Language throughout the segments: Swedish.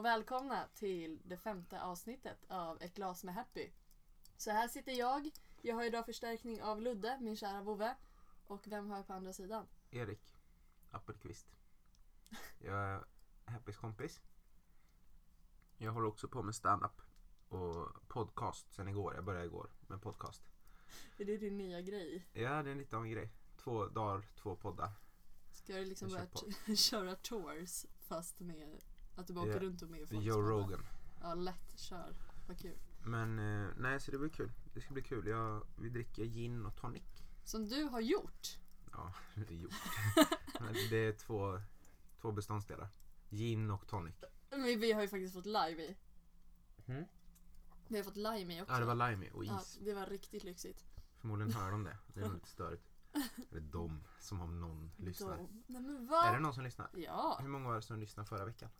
och välkomna till det femte avsnittet av Ett glas med Happy. Så här sitter jag. Jag har idag förstärkning av Ludde, min kära vovve. Och vem har jag på andra sidan? Erik Appelqvist. Jag är Happys kompis. Jag håller också på med stand-up och podcast sen igår. Jag började igår med podcast. Är det din nya grej? Ja, det är lite av en grej. Två dagar, två poddar. Ska du liksom börja köra tours fast med att du bara åker runt och med i folks Joe? Rogan. Ja, lätt. Kör. Vad kul. Men eh, nej, så det blir kul. Det ska bli kul. Jag, vi dricker gin och tonic. Som du har gjort. Ja, det är gjort. Men det är två, två beståndsdelar. Gin och tonic. Men vi har ju faktiskt fått live i. Mm. Vi har fått lime i också. Ja, det var lime i och is. Ja, det var riktigt lyxigt. Förmodligen hör de det. Det är nog lite störigt. Eller de, som om någon lyssnar. Nej men va? Är det någon som lyssnar? Ja. Hur många var det som lyssnade förra veckan?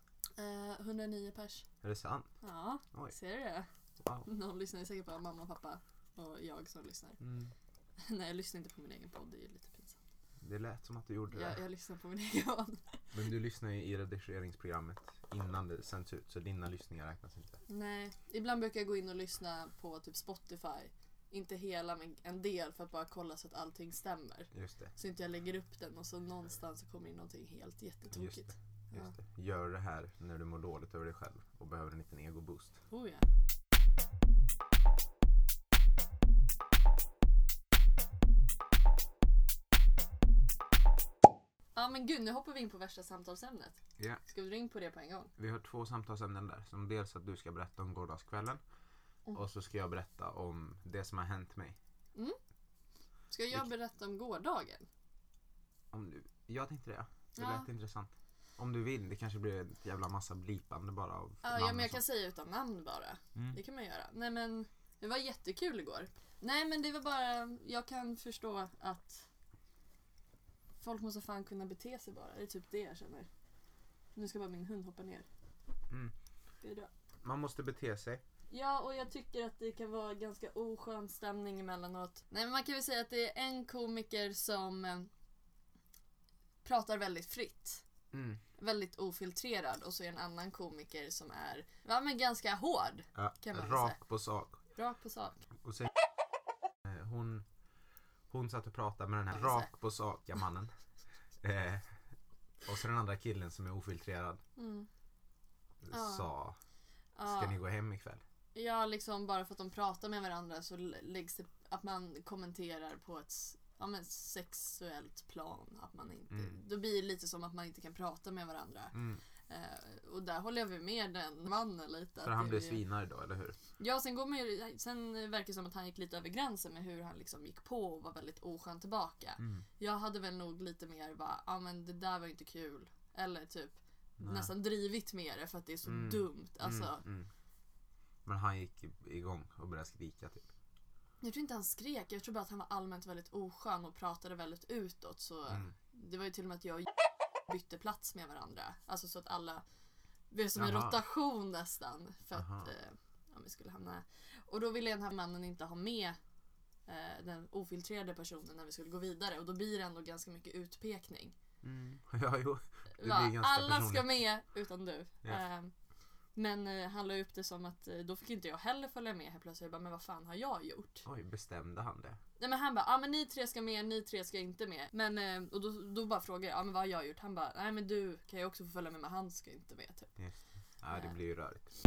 Eh, 109 pers. Är det sant? Ja, Oj. ser du det? Wow. Någon lyssnar säkert på mamma och pappa. Och jag som lyssnar. Mm. Nej, jag lyssnar inte på min egen podd. Det är ju lite pinsamt. Det lät som att du gjorde Jag, det. jag lyssnar på min egen podd. Men du lyssnar ju i redigeringsprogrammet innan det sänds ut. Så dina lyssningar räknas inte. Nej, ibland brukar jag gå in och lyssna på typ Spotify. Inte hela men en del för att bara kolla så att allting stämmer. Just det. Så inte jag lägger upp den och så någonstans så kommer in någonting helt Just jättetokigt. det. Just det. Gör det här när du mår dåligt över dig själv och behöver en liten ego-boost. Oh ja. Ja men gud, nu hoppar vi in på värsta samtalsämnet. Ja. Ska vi dra in på det på en gång? Vi har två samtalsämnen där. Som dels att du ska berätta om gårdagskvällen. Mm. Och så ska jag berätta om det som har hänt mig. Ska jag Vilk- berätta om gårdagen? Om du... Jag tänkte det. Det Ja. lät intressant. Om du vill. Det kanske blir ett jävla massa blipande bara av Ja, namn ja men och jag kan säga utan namn bara. Mm. Det kan man göra. Nej men det var jättekul igår. Nej men det var bara, jag kan förstå att folk måste fan kunna bete sig bara. Det är typ det jag känner. Nu ska bara min hund hoppa ner. Mm. Jag dra? Man måste bete sig. Ja, och jag tycker att det kan vara ganska oskön stämning emellanåt. Nej, men man kan väl säga att det är en komiker som eh, pratar väldigt fritt. Mm. Väldigt ofiltrerad. Och så är en annan komiker som är ja, men ganska hård. Ja, Kan man rak på sak. Rakt på sak. Och sen, eh, hon, hon satt och pratade med den här rak på sak mannen. Eh, och så den andra killen som är ofiltrerad Mm. Ja. sa Ska ni gå hem ikväll? Ja, liksom bara för att de pratar med varandra så lä- läggs det att man kommenterar på ett ja, men sexuellt plan. Att man inte, Mm. Då blir det lite som att man inte kan prata med varandra. Mm. Eh, och där håller jag väl med den mannen lite. För han blev svinarg då, eller hur? Ja, sen, går man ju, sen verkar det som att han gick lite över gränsen med hur han liksom gick på och var väldigt oskön tillbaka. Mm. Jag hade väl nog lite mer bara, ja men det där var inte kul. Eller typ Nej. nästan drivit med det för att det är så Mm. dumt. Alltså, Mm, mm. Men han gick igång och började skrika typ. Jag tror inte han skrek, jag tror bara att han var allmänt väldigt oskön och pratade väldigt utåt. Så Mm. Det var ju till och med att jag och bytte plats med varandra. Alltså så att alla blev som en Jaha. rotation nästan. För Aha. att eh, ja, vi skulle hamna... Och då ville den här mannen inte ha med eh, den ofiltrerade personen när vi skulle gå vidare. Och då blir det ändå ganska mycket utpekning. Mm. Ja, jo. Det Va, blir ganska alla ska personligt. med utan du. Ja. Eh, men eh, han la upp det som att eh, då fick inte jag heller följa med helt plötsligt. Jag bara, men vad fan har jag gjort? Oj, bestämde han det? Nej men han bara, ah, men ni tre ska med, ni tre ska inte med. Men, eh, och då, då bara frågade jag, ja ah, men vad har jag gjort? Han bara, nej men du kan ju också få följa med men han ska inte med typ. Just det. Ja, det Ja. blir ju rörigt.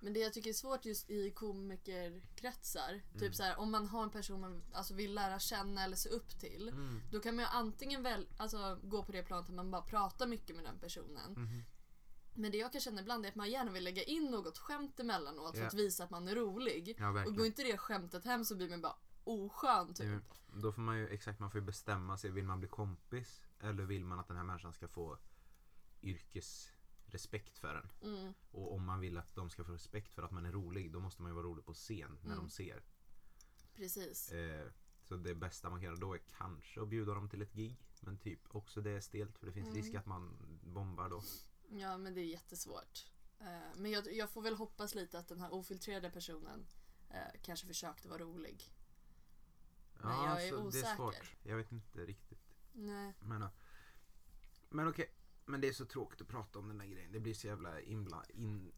Men det jag tycker är svårt just i komikerkretsar, Mm. typ så här, om man har en person man alltså, vill lära känna eller se upp till. Mm. Då kan man ju antingen väl, alltså, gå på det planet att man bara pratar mycket med den personen. Mhm. Men det jag kan känna ibland är att man gärna vill lägga in något skämt emellanåt för Ja. att visa att man är rolig. Ja, Och går inte det skämtet hem så blir man bara oskön typ. Jo, Då får man ju exakt, man får ju bestämma sig. Vill man bli kompis? Eller vill man att den här människan ska få yrkesrespekt för en? Mm. Och om man vill att de ska få respekt för att man är rolig, då måste man ju vara rolig på scen när Mm. de ser. Precis. Eh, så det bästa man kan göra då är kanske att bjuda dem till ett gig. Men typ också det är stelt för det finns Mm. risk att man bombar då. Ja, men det är jättesvårt. Eh, Men jag, jag får väl hoppas lite att den här ofiltrerade personen eh, kanske försökte vara rolig. Men jag är så det är osäker. svårt. Jag vet inte riktigt. Nej. Men, Men okej, men det är så tråkigt att prata om den där grejen. Det blir så jävla inbla, in,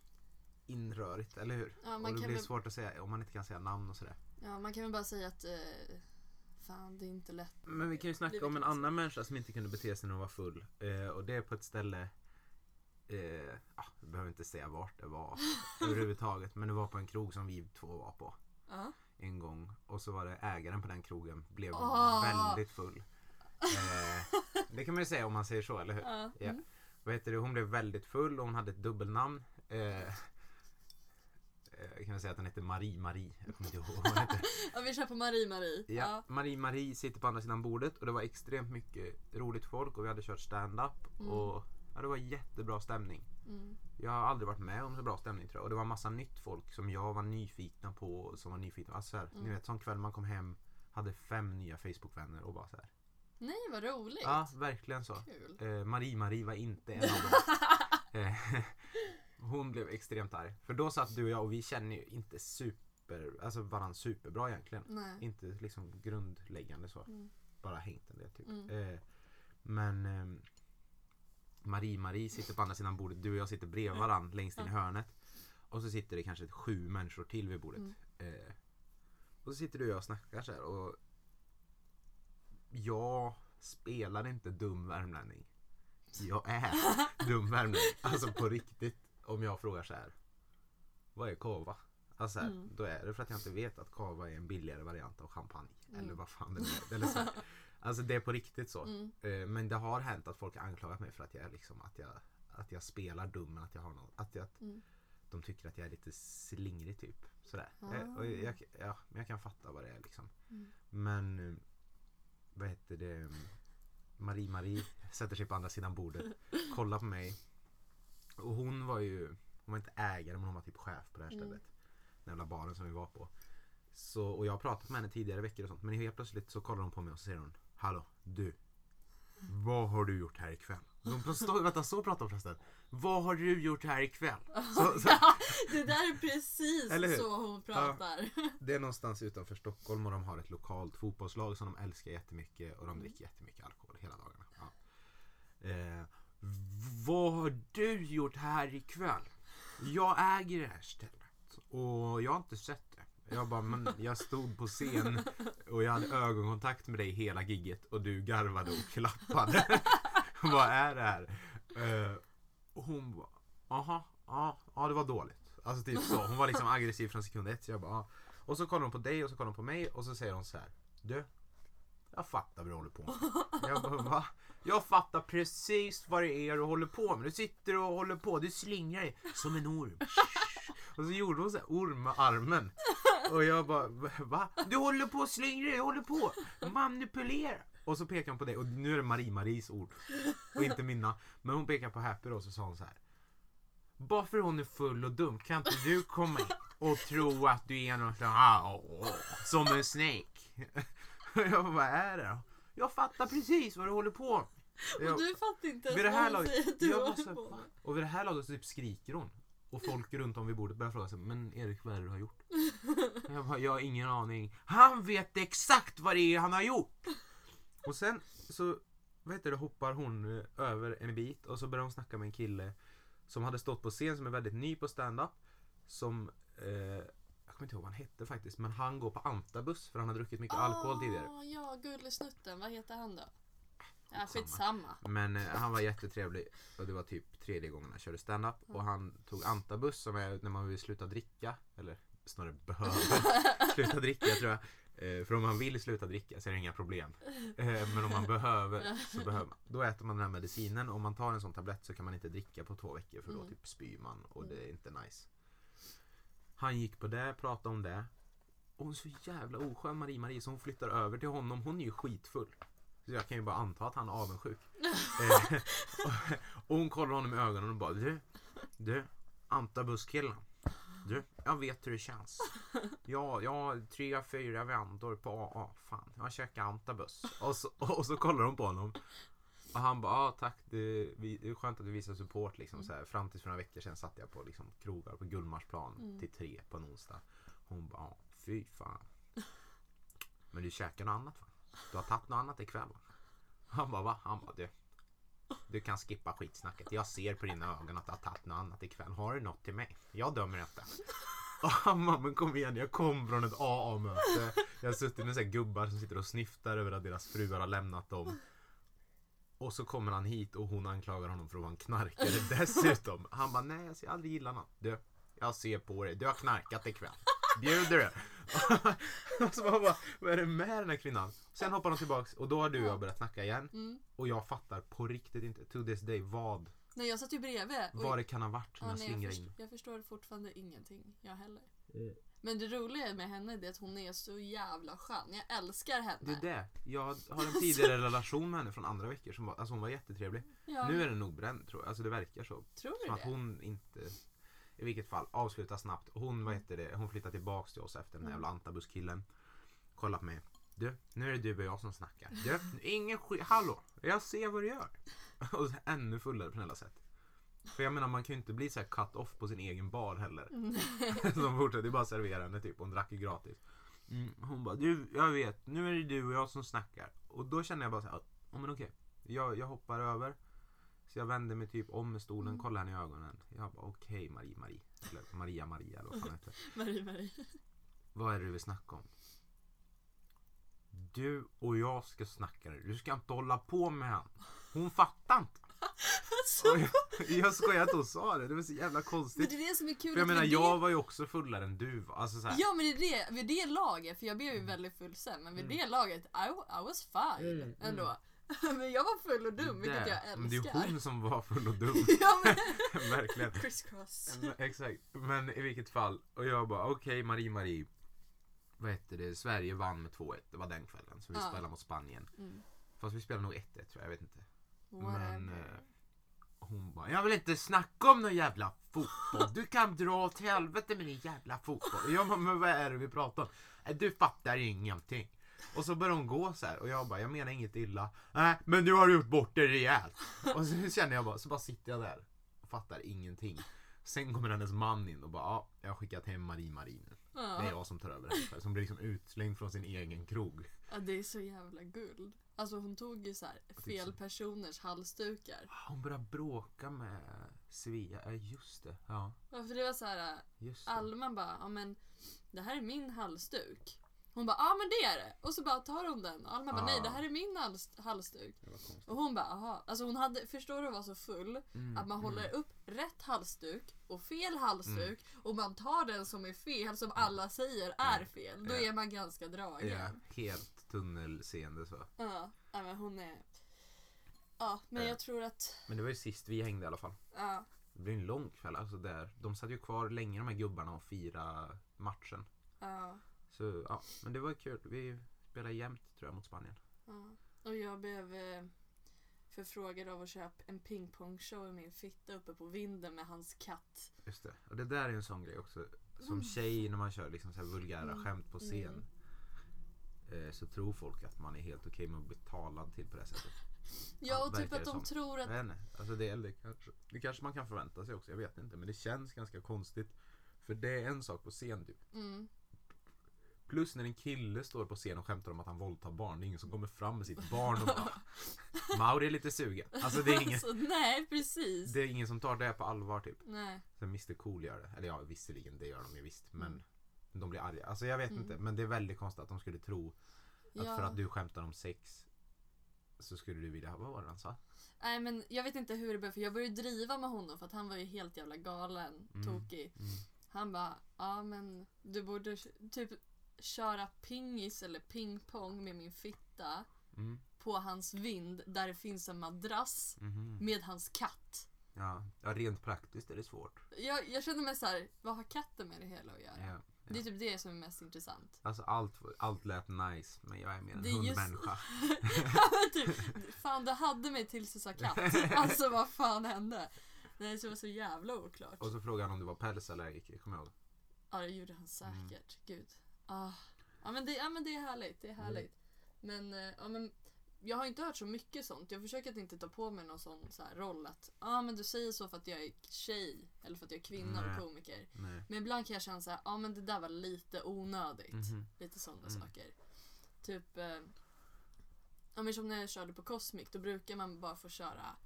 inrörigt, eller hur? Ja, och man det kan blir väl- svårt att säga om man inte kan säga namn och sådär. Ja, man kan väl bara säga att eh, fan, det är inte lätt. Men vi kan ju snacka om en annan människa som inte kunde bete sig när hon var full. Eh, och det är på ett ställe, eh, ah, jag behöver inte säga vart det var överhuvudtaget. Men det var på en krog som vi två var på Ja. en gång. Och så var det ägaren på den krogen blev Åh. väldigt full. Eh, det kan man ju säga om man säger så, eller hur? Ja. Ja. Mm. Vad heter det? Hon blev väldigt full och hon hade ett dubbelnamn. Eh, eh, kan man säga att hon hette Marie Marie. Jag kommer inte ihåg vad hon hette. ja, vi kör på Marie Marie. Ja, Marie Marie sitter på andra sidan bordet och det var extremt mycket roligt folk och vi hade kört stand-up Mm. och ja, det var jättebra stämning. Mm. Jag har aldrig varit med om så bra stämning tror jag. Och det var massa nytt folk som jag var nyfikna på som var nyfikna. Alltså så här, Mm. Ni vet sån kväll man kom hem, hade fem nya Facebook-vänner och bara så här. Nej, vad roligt. Ja, verkligen så. Eh, Marie Marie var inte en av dem. Eh, Hon blev extremt arg. För då satt du och jag och vi känner ju inte super, alltså varandra superbra egentligen. Nej. Inte liksom grundläggande så. Mm. Bara hängt en del typ. Mm. Eh, men ehm, Marie-Marie sitter på andra sidan bordet. Du och jag sitter bredvid varandra längst in i hörnet. Och så sitter det kanske sju människor till vid bordet. Mm. Eh, och så sitter du och jag och snackar så här. Och jag spelar inte dum värmlänning. Jag är dum värmlänning. Alltså på riktigt. Om jag frågar så här. Vad är kava? Alltså så här, Mm. Då är det för att jag inte vet att kava är en billigare variant av champagne. Mm. Eller vad fan det är. Eller så här. Alltså det är på riktigt så. Mm. Eh, Men det har hänt att folk har anklagat mig för att jag, är liksom, att jag, att jag spelar dum. Att jag har någon, att jag, Mm. de tycker att jag är lite slingrig typ. Sådär. Ah. Eh, Och jag, ja, men jag kan fatta vad det är liksom. Mm. Men eh, vad heter det? Marie-Marie sätter sig på andra sidan bordet. Kollar på mig. Och hon var ju, hon var inte ägare men hon var typ chef på det här Mm. stället. Den jävla baren som vi var på. Så, och jag har pratat med henne tidigare veckor och sånt. Men helt plötsligt så kollar hon på mig och så säger hon Hallå, du. Vad har du gjort här ikväll? De står, vänta, så pratar hon förresten. Vad har du gjort här ikväll? Så, så, Ja, det där är precis så hon pratar. det är någonstans utanför Stockholm och de har ett lokalt fotbollslag som de älskar jättemycket och de Mm. dricker jättemycket alkohol hela dagarna. Ja. Eh, vad har du gjort här ikväll? Jag äger det här stället och jag har inte sett det. Jag bara, men jag stod på scen och jag hade ögonkontakt med dig hela gigget och du garvade och klappade. Vad är det här? Och hon bara, aha, ja, ja det var dåligt. Alltså typ så. Hon var liksom aggressiv från sekund ett. Så jag bara, ja. Och så kollar hon på dig och så kollar hon på mig och så säger hon så här. Du, jag fattar vad du håller på med. Jag bara, va? Jag fattar precis vad det är du håller på med. Du sitter och håller på, du slingrar dig som en orm. Och så gjorde hon så här orm med armen. Och jag bara, va? Du håller på att slingra dig, jag håller på manipulera. Och så pekar hon på dig och nu är det Marie-Maries ord. Och inte mina. Men hon pekar på Happy då och så sa hon så här. Bara för hon är full och dum kan inte du komma in och tro att du är någon åh, som en snake. Jag bara, vad är det då? Jag fattar precis vad du håller på med. Jag- Och du fattar inte ens vad hon laget, säger att du håller på med. Och vid det här laget så typ skriker hon. Och folk runt om vid bordet börjar fråga sig, men Erik vad är det du har gjort? Jag bara, jag har ingen aning. Han vet exakt vad det är han har gjort! Och sen så, vad heter det, hoppar hon eh, över en bit och så börjar hon snacka med en kille som hade stått på scen som är väldigt ny på stand-up. Som, eh, jag kommer inte ihåg vad han hette faktiskt, men han går på antabus för han har druckit mycket alkohol tidigare. Ah, ja, Gullesnutten. Vad heter han då? Ja, Skitsamma. Men eh, han var jättetrevlig och det var typ tredje gången han körde stand-up och han tog antabus som är när man vill sluta dricka eller snarare behöver sluta dricka tror jag. Eh, för om man vill sluta dricka så är det inga problem. Eh, men om man behöver så behöver man. Då äter man den här medicinen om man tar en sån tablett så kan man inte dricka på två veckor för då Mm. typ spyr man och det är inte nice. Han gick på det, pratade om det. Och hon är så jävla oskön Marie-Marie så hon flyttar över till honom. Hon är ju skitfull. Så jag kan ju bara anta att han är avundsjuk. Eh, och, hon kollar honom i ögonen och bara du, du, antabuskillen. Du, jag vet hur det känns. Ja, jag har tre, fyra vändor på AA. Fan, jag käkar antabus. Och så, och så kollar hon på honom. Och han bara, ja tack, det, vi, det är skönt att du visar support liksom. Så här, fram tills för några veckor sedan satt jag på liksom, krogar på Gullmarsplan Mm. till tre på en onsdag. Hon bara, ja, fy fan. Men du käkar något annat va? Du har tagit något annat ikväll va? Han bara, va? Han bara, du du kan skippa skitsnacket. Jag ser på dina ögon att du har tagit något annat ikväll. Har du något till mig? Jag dömer inte. Och han bara, men kom igen, jag kom från ett AA-möte. Jag har suttit med så här gubbar som sitter och snyftar över att deras fruar har lämnat dem. Och så kommer han hit och hon anklagar honom för att vara en knarkare dessutom. Han bara, nej alltså, jag har aldrig gillat någon. Du, jag ser på dig, du har knarkat ikväll. Bjuder du? och så bara, vad är det med den här kvinnan? Sen hoppar de tillbaks och då har du och jag börjat snacka igen. Mm. Och jag fattar på riktigt inte, to this day, vad, Nej jag satt ju bredvid. och- vad det kan ha varit som Ja, jag nej, jag, förstår, in. jag förstår fortfarande ingenting, jag heller. Men det roliga med henne är att hon är så jävla skön. Jag älskar henne. Det är det. Jag har en tidigare relation med henne från andra veckor som var, alltså hon var jättetrevlig. Ja, Nu är den nog bränd tror jag. Alltså det verkar så. tror du Som att det? hon inte, i vilket fall, avslutar snabbt. Hon, vad heter det, hon flyttar tillbaks till oss efter den där Mm. jävla antabus-killen. Kollar på mig. Du, nu är det du och jag som snackar. Du, ingen skit, hallå, jag ser vad du gör. Och så ännu fullare på alla sätt. För jag menar man kan ju inte bli så här cut off på sin egen bar heller. Som fortsätter bara servera henne typ, hon drack ju gratis. Mm, hon bara, du, jag vet, nu är det du och jag som snackar. Och då känner jag bara så här, ja men okej. Jag, jag hoppar över. Så jag vänder mig typ om med stolen, kollar henne i ögonen. Jag bara, okej Marie, Marie. Eller Maria, Maria eller vad fan heter. Marie, Marie. Vad är det du vill snacka om? Du och jag ska snacka nu. Du ska inte hålla på med han. Hon fattar inte. Alltså, jag, jag skojar att hon sa det. Det var så jävla men konstigt. det är det som är kul. För jag menar, jag det... var ju också fullare än du var. Alltså så här. Ja men det är det, vid det laget, för jag blev ju väldigt full sen, men vid Mm. det laget, I, I was fine Mm, mm. men jag var full och dum, vilket jag Men det älskar. är hon som var full och dum. ja, men... Verkligen. Criss cross. Exakt. Men i vilket fall. Och jag bara okej Marie Marie. Vad heter det? Sverige vann med 2-1. Det var den kvällen. Så vi Ja. spelade mot Spanien. Mm. Fast vi spelade nog 1-1 tror jag. Jag vet inte. Whatever. Men eh, hon bara, jag vill inte snacka om någon jävla fotboll. Du kan dra åt helvete med din jävla fotboll. Och jag bara, men vad är det vi pratar om? "Nej, Du fattar ingenting. Och så börjar hon gå så här och jag bara, jag menar inget illa. Nej, men nu har du gjort bort det rejält. Och så känner jag bara, så bara sitter jag där och fattar ingenting. Sen kommer hennes man in och bara, ja, jag har skickat hem Marie Marie nu. Det är ja. jag som tar över ikväll. Som blir liksom utslängd från sin egen krog. ja, det är så jävla guld. Alltså hon tog ju så här fel personers halsdukar. Hon börjar bråka med Svea, ja just det. Ja, Ja, för det var så här, det. Alma bara, ja men det här är min halsduk. Hon bara, ja men det är det. Och så bara tar hon den. Och Alma bara, Ah. nej det här är min hals halsduk. Var. Och hon bara, aha. Alltså hon hade, förstår du vara så full? Mm, Att man mm. håller upp rätt halsduk och fel halsduk och man tar den som är fel, som alla säger är fel. Då Ja. är man ganska dragen. Ja, helt tunnelseende så. Ja, men hon är... Ja, men Ja. jag tror att... Men det var ju sist vi hängde i alla fall. Ja, Det blev en lång kväll. Alltså där. De satt ju kvar länge de här gubbarna och fira matchen. ja, Så ja, men det var kul. Vi spelade jämnt tror jag mot Spanien. ja. Och jag blev eh, förfrågad av att köpa en pingpongshow i min fitta uppe på vinden med hans katt. Just det. Och det där är en sån grej också. Som Mm. tjej när man kör liksom så här vulgära Mm. skämt på scen. Eh, så tror folk att man är helt okej med att bli talad till på det sättet. Ja, och typ att de som. tror att... inte. Alltså det, det, kanske, det kanske man kan förvänta sig också. Jag vet inte. Men det känns ganska konstigt. För det är en sak på scen typ. Mm. Plus när en kille står på scen och skämtar om att han våldtar barn. Det är ingen som kommer fram med sitt barn och bara Mauri är lite sugen. Alltså det är ingen, Alltså, nej, precis. det är ingen som tar det på allvar typ. Nej. Sen Mr Cool gör det. Eller ja visserligen det gör de ju visst. Men Mm. de blir arga. Alltså jag vet Mm. inte. Men det är väldigt konstigt att de skulle tro att Ja. för att du skämtar om sex så skulle du vilja, vad var det han sa? Nej men jag vet inte hur det började för jag började driva med honom för att han var ju helt jävla galen, Mm. tokig. Mm. Han bara, ja men du borde typ köra pingis eller pingpong med min fitta Mm. på hans vind där det finns en madrass Mhm. med hans katt. Ja. ja, rent praktiskt är det svårt. Jag, jag känner mig så här, vad har katten med det hela att göra? Ja. Det är typ det som är mest intressant. Alltså allt, allt lät nice men jag är mer en Det just- hundmänniska. Ja, men typ, fan du hade mig tills du sa katt. Alltså vad fan hände? Nej, det var så jävla oklart. Och så frågade han om du var pälsallergiker, kommer jag ihåg. Ja, det gjorde han säkert. Gud. Ah. Ja, men det, ja, men det är härligt. Det är härligt. Men, eh, ja, men jag har inte hört så mycket sånt. Jag försöker att inte ta på mig någon sån så här roll att ah, men du säger så för att jag är tjej eller för att jag är kvinna Nej. och komiker. Nej. Men ibland kan jag känna så här, ja ah, men det där var lite onödigt. Mhm. Lite sådana Mm. saker. Typ, eh, ja men som när jag körde på Cosmic, då brukar man bara få köra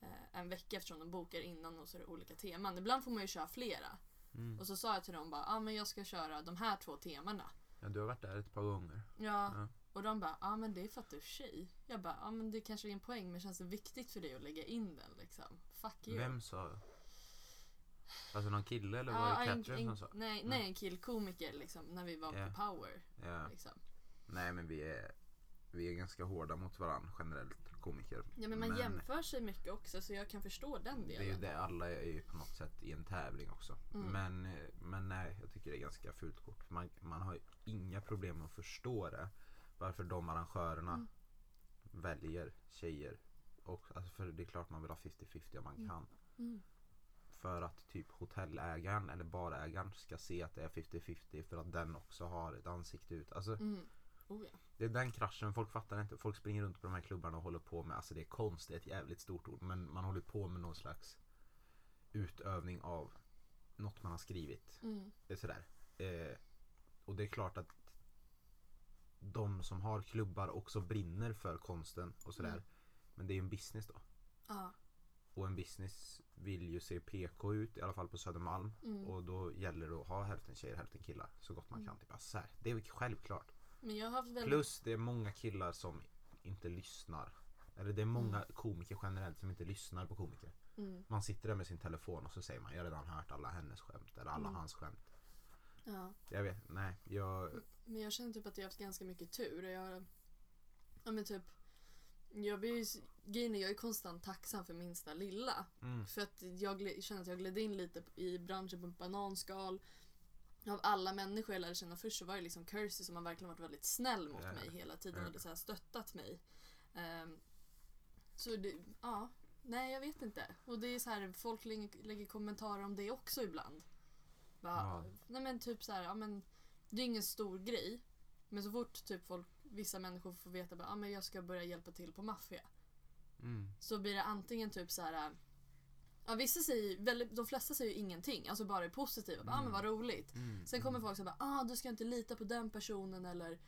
eh, en vecka eftersom de bokar innan och så är det olika teman. Ibland får man ju köra flera. Mm. Och så sa jag till dem bara, ah, men jag ska köra de här två temana. Ja, du har varit där ett par gånger. Ja. Ja. Och de bara, ja ah, men det är för att du är tjej. Jag bara, ja ah, men det kanske är en poäng men känns det viktigt för dig att lägga in den liksom? Fuck you. Vem sa? Alltså någon kille eller var det Katrin som sa? nej, nej, en killkomiker liksom när vi var Ja. på Power. Ja. Liksom. Nej men vi är, vi är ganska hårda mot varandra generellt, komiker. Ja men man jämför sig mycket också så jag kan förstå den Det är delen. ju det, alla är ju på något sätt i en tävling också. Mm. Men, men nej, jag tycker det är ganska fult kort. Man, man har ju inga problem att förstå det. Varför de arrangörerna Mm. väljer tjejer. Och, alltså för det är klart man vill ha 50-50 om man Mm. kan. Mm. För att typ hotellägaren eller barägaren ska se att det är 50-50 för att den också har ett ansikte ut. Alltså Mm. Oh, ja. det är den kraschen, folk fattar inte. Folk springer runt på de här klubbarna och håller på med, alltså det är konst, det är ett jävligt stort ord. Men man håller på med någon slags utövning av något man har skrivit. Mm. Är sådär. Eh, och det är klart att de som har klubbar också brinner för konsten och sådär. Mm. Men det är ju en business då. Ja. Och en business vill ju se PK ut, i alla fall på Södermalm. Mm. Och då gäller det att ha hälften tjejer, hälften killar. Så gott man Mm. kan. Typ. Alltså, så här, det är självklart. Väldigt... Plus det är många killar som inte lyssnar. Eller det är många Mm. komiker generellt som inte lyssnar på komiker. Mm. Man sitter där med sin telefon och så säger man jag har redan hört alla hennes skämt eller alla Mm. hans skämt. Ja. Jag vet, nej. Jag, Men jag känner typ att jag har haft ganska mycket tur. Jag, ja men typ, jag blir ju, grejen jag är konstant tacksam för minsta lilla. mm, För att jag känner att jag gled in lite i branschen på en bananskal. Av alla människor jag lärde känna först så var det liksom Kirsty som har verkligen varit väldigt snäll mot mig hela tiden och så här stöttat mig. Ehm, så det, ja, nej jag vet inte. Och det är så här, folk lägger, lägger kommentarer om det också ibland. Bara, Ja. Nej men typ så här, ja men det är ingen stor grej. Men så fort typ folk, vissa människor får veta att ah, men jag ska börja hjälpa till på maffia. mm, Så blir det antingen typ så här. Ja, vissa säger, väldigt, de flesta säger ju ingenting, alltså bara är positiva. Bara, Ah, men vad roligt. mm, Sen kommer folk säga ah, du ska inte lita på den personen eller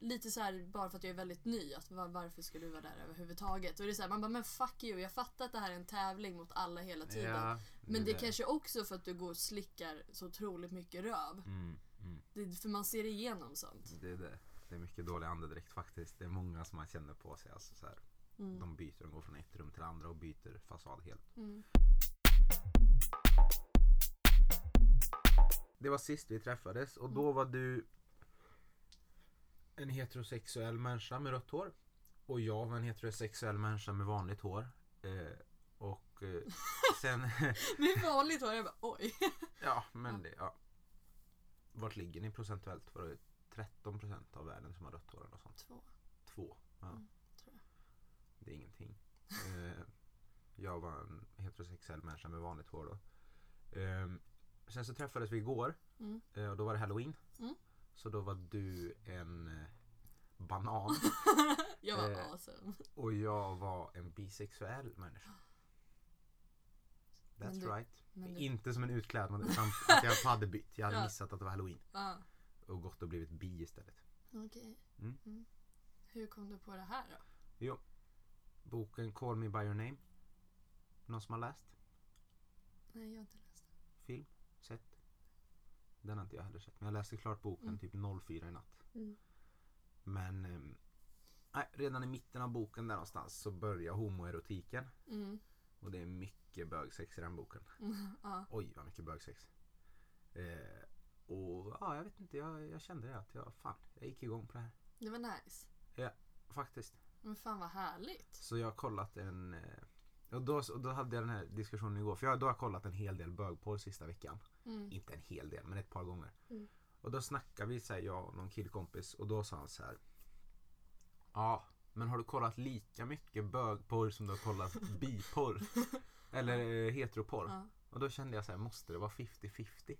lite så här bara för att jag är väldigt ny. Att, var, varför ska du vara där överhuvudtaget? Och det är så här, man bara men fuck you, jag fattar att det här är en tävling mot alla hela tiden. Ja, men det är kanske också för att du går och slickar så otroligt mycket röv. Mm, mm, Det, för man ser igenom sånt. det är det. Det är mycket dålig andedräkt faktiskt. Det är många som man känner på sig. Alltså, så här, Mm. De byter, de går från ett rum till andra och byter fasad helt. Mm. Det var sist vi träffades och då var du en heterosexuell människa med rött hår. Och jag var en heterosexuell människa med vanligt hår. Eh, och eh, sen, Med vanligt hår, jag bara oj. ja men det, ja. Vart ligger ni procentuellt? Var det 13% av världen som har rött hår eller sånt? Två, Två. Ja. Mm. Det är ingenting. Eh, jag var en heterosexuell människa med vanligt hår då. Eh, sen så träffades vi igår Mm. eh, och då var det halloween. Mm. Så då var du en eh, banan Jag var Eh, awesome. och jag var en bisexuell människa. That's du- right. Du, Inte som en utklädnad utan att jag hade bytt. Jag hade Ja. missat att det var halloween ah, och gått och blivit bi istället. okej. Mm. Mm. Hur kom du på det här då? Jo. Boken Call Me By Your Name. Någon som har läst? Nej, jag har inte läst det. Film? Sett? Den har inte jag heller sett. Men jag läste klart boken Mm. typ 04 i natt. Mm. Men nej, redan i mitten av boken där någonstans så börjar homoerotiken. Mm. Och det är mycket bögsex i den boken. Ja. Oj vad mycket bögsex. Eh, och ja, jag vet inte. Jag, jag kände det att jag, fan, jag gick igång på det här. Det var nice. Faktiskt. Men fan vad härligt. Så jag har kollat en... eh, Och då, och då hade jag den här diskussionen igår. För jag, då har jag kollat en hel del bögporr sista veckan. Mm. Inte en hel del, men ett par gånger. Mm. Och då snackade vi, så här, jag och någon killkompis. Och då sa han så här. Ja, men har du kollat lika mycket bögporr som du har kollat biporr? Eller eh, heteroporr? Ja. Och då kände jag så här, måste det vara 50-50?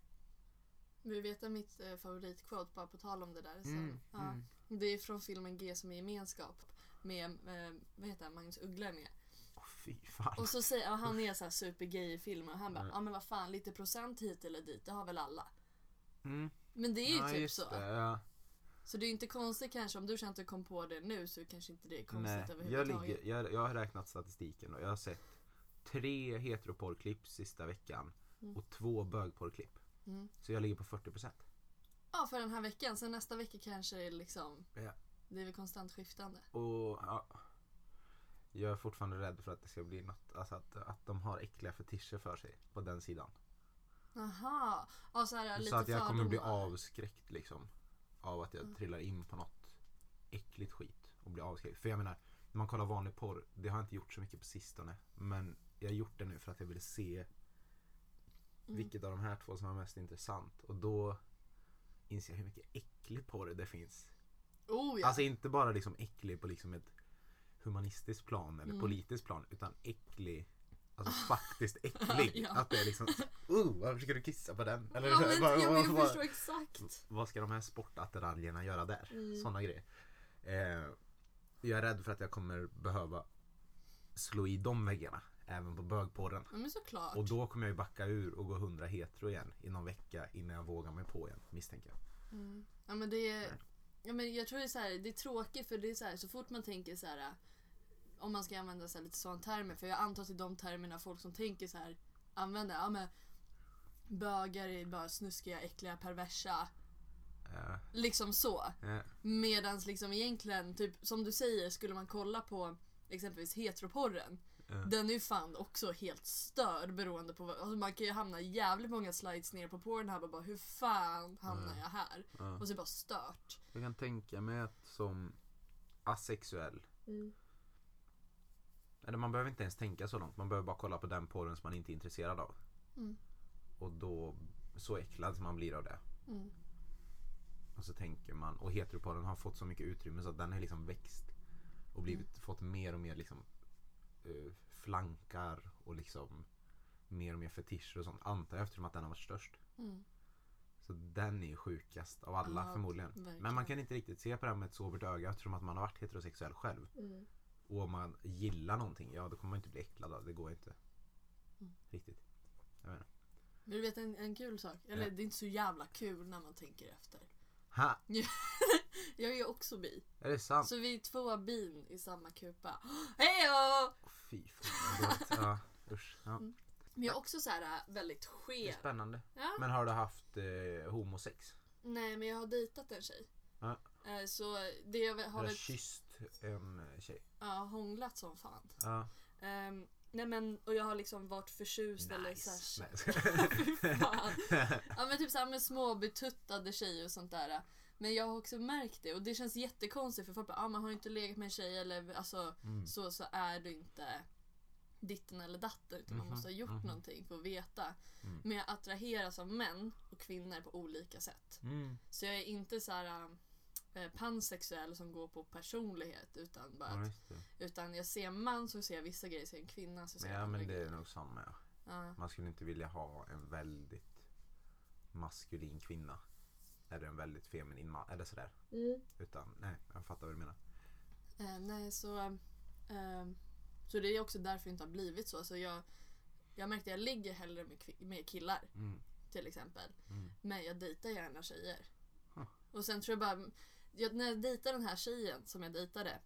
Vill du veta mitt eh, favoritquote bara på tal om det där? Sen, Mm, ja. mm. Det är från filmen G som är gemenskap. Med, eh, vad heter han, Magnus Uggla är med. Fy fan. Och så säger och han är så här supergay i filmen och han bara, ja men vad fan lite procent hit eller dit, det har väl alla. Mm. Men det är ju ja, typ så. Det, ja. Så det är ju inte konstigt kanske, om du känner att du kom på det nu så kanske inte det är konstigt Nej, jag, överhuvudtaget. ligger, jag, jag har räknat statistiken och jag har sett tre heteroporrklipp sista veckan Mm. och två bögporrklipp. Mm. Så jag ligger på 40%. Ja, för den här veckan. Sen nästa vecka kanske det är liksom... Ja. Det är väl konstant skiftande. Och ja, jag är fortfarande rädd för att det ska bli något, alltså att, att de har äckliga fetischer för sig på den sidan. Aha. Ja, så här, lite Så att jag kommer bli fördomar. avskräckt liksom. Av att jag Mm. trillar in på något äckligt skit och blir avskräckt. För jag menar, när man kollar vanlig porr, det har jag inte gjort så mycket på sistone. Men jag har gjort det nu för att jag ville se Mm. vilket av de här två som var mest intressant. Och då inser jag hur mycket äcklig porr det finns. Oh ja. Alltså inte bara liksom äcklig på liksom ett humanistiskt plan eller Mm. politiskt plan utan äcklig Alltså faktiskt äcklig. Ja. Att det är liksom Oh, varför ska du kissa på den? Eller ja, men, vad- ja, men vad- jag vad- förstår exakt. vad ska de här sportattiraljerna göra där? Mm. Sådana grejer. Eh, jag är rädd för att jag kommer behöva slå i de väggarna. Även på bögporren. Ja, men såklart. Och då kommer jag ju backa ur och gå 100 hetero igen i någon vecka innan jag vågar mig på igen misstänker jag. Mm. Ja men det är, ja, men jag tror det är, så här, det är tråkigt för det är så, här, så fort man tänker så här om man ska använda så lite sådana termer för jag antar till de termerna folk som tänker så här använder ja men bögar är bara snuskiga, äckliga, perversa. Eh, Liksom så. eh, Medans liksom egentligen, typ som du säger, skulle man kolla på exempelvis heteroporren. Den är ju fan också helt störd beroende på vad, alltså man kan ju hamna jävligt många slides ner på Pornhub och bara hur fan hamnar Mm. jag här? Och så är det bara stört. Jag kan tänka mig att som asexuell Eller man behöver inte ens tänka så långt. Man behöver bara kolla på den porren som man inte är intresserad av. Mm. Och då, så äcklad som man blir av det. Mm. Och så tänker man, och heteroporren har fått så mycket utrymme så att den har liksom växt. Och blivit, fått mer och mer liksom eh, flankar och liksom mer och mer fetischer och sånt. Antar jag eftersom att den har varit störst. Mm. Så den är ju sjukast av alla Ja, förmodligen. verkligen. Men man kan inte riktigt se på det här med ett sobert öga eftersom att man har varit heterosexuell själv. Mm. Och om man gillar någonting, ja då kommer man inte bli äcklad av det. Går inte. Mm. Riktigt. Jag inte. Men du vet en, en kul sak? Eller Ja. det är inte så jävla kul när man tänker efter. Ha! Jag är ju också bi. Är det sant? Så vi är två bin i samma kupa. Hejo! Fy fan vad. Ja, usch. Ja. Mm. Men jag är också så här äh, väldigt Det är skev. spännande. Ja. Men har du haft eh, homosex? Nej men jag har dejtat en tjej. Ja. Eh, Så det jag har du kysst en tjej? ja, hånglat som fan. Ja. Ehm, nej men och jag har liksom varit förtjust eller Nice. här, Nej. Fy fan. Ja men typ såhär med små betuttade tjejer och sånt där. Men jag har också märkt det och det känns jättekonstigt för folk bara ah, man har inte legat med en tjej eller alltså Mm. så, så är du inte ditten eller datten utan man Mhm, måste ha gjort mhm. någonting för att veta. Mm. Men jag attraheras av män och kvinnor på olika sätt. Mm. Så jag är inte så här äh, pansexuell som går på personlighet utan bara Ja, att, det. utan jag ser en man så ser jag vissa grejer, ser jag en kvinna så ser jag Ja men det är grejer. nog samma ja. Ja. Man skulle inte vilja ha en väldigt maskulin kvinna. Eller en väldigt feminin man. Eller sådär. Utan nej, jag fattar vad du menar. Eh, nej, så, eh, så det är också därför det inte har blivit så. Alltså jag, jag märkte att jag ligger hellre med, med killar Mm. till exempel. Mm. Men jag dejtar gärna tjejer. Huh. Och sen tror jag bara, jag, när jag dejtade den här tjejen som jag dejtade.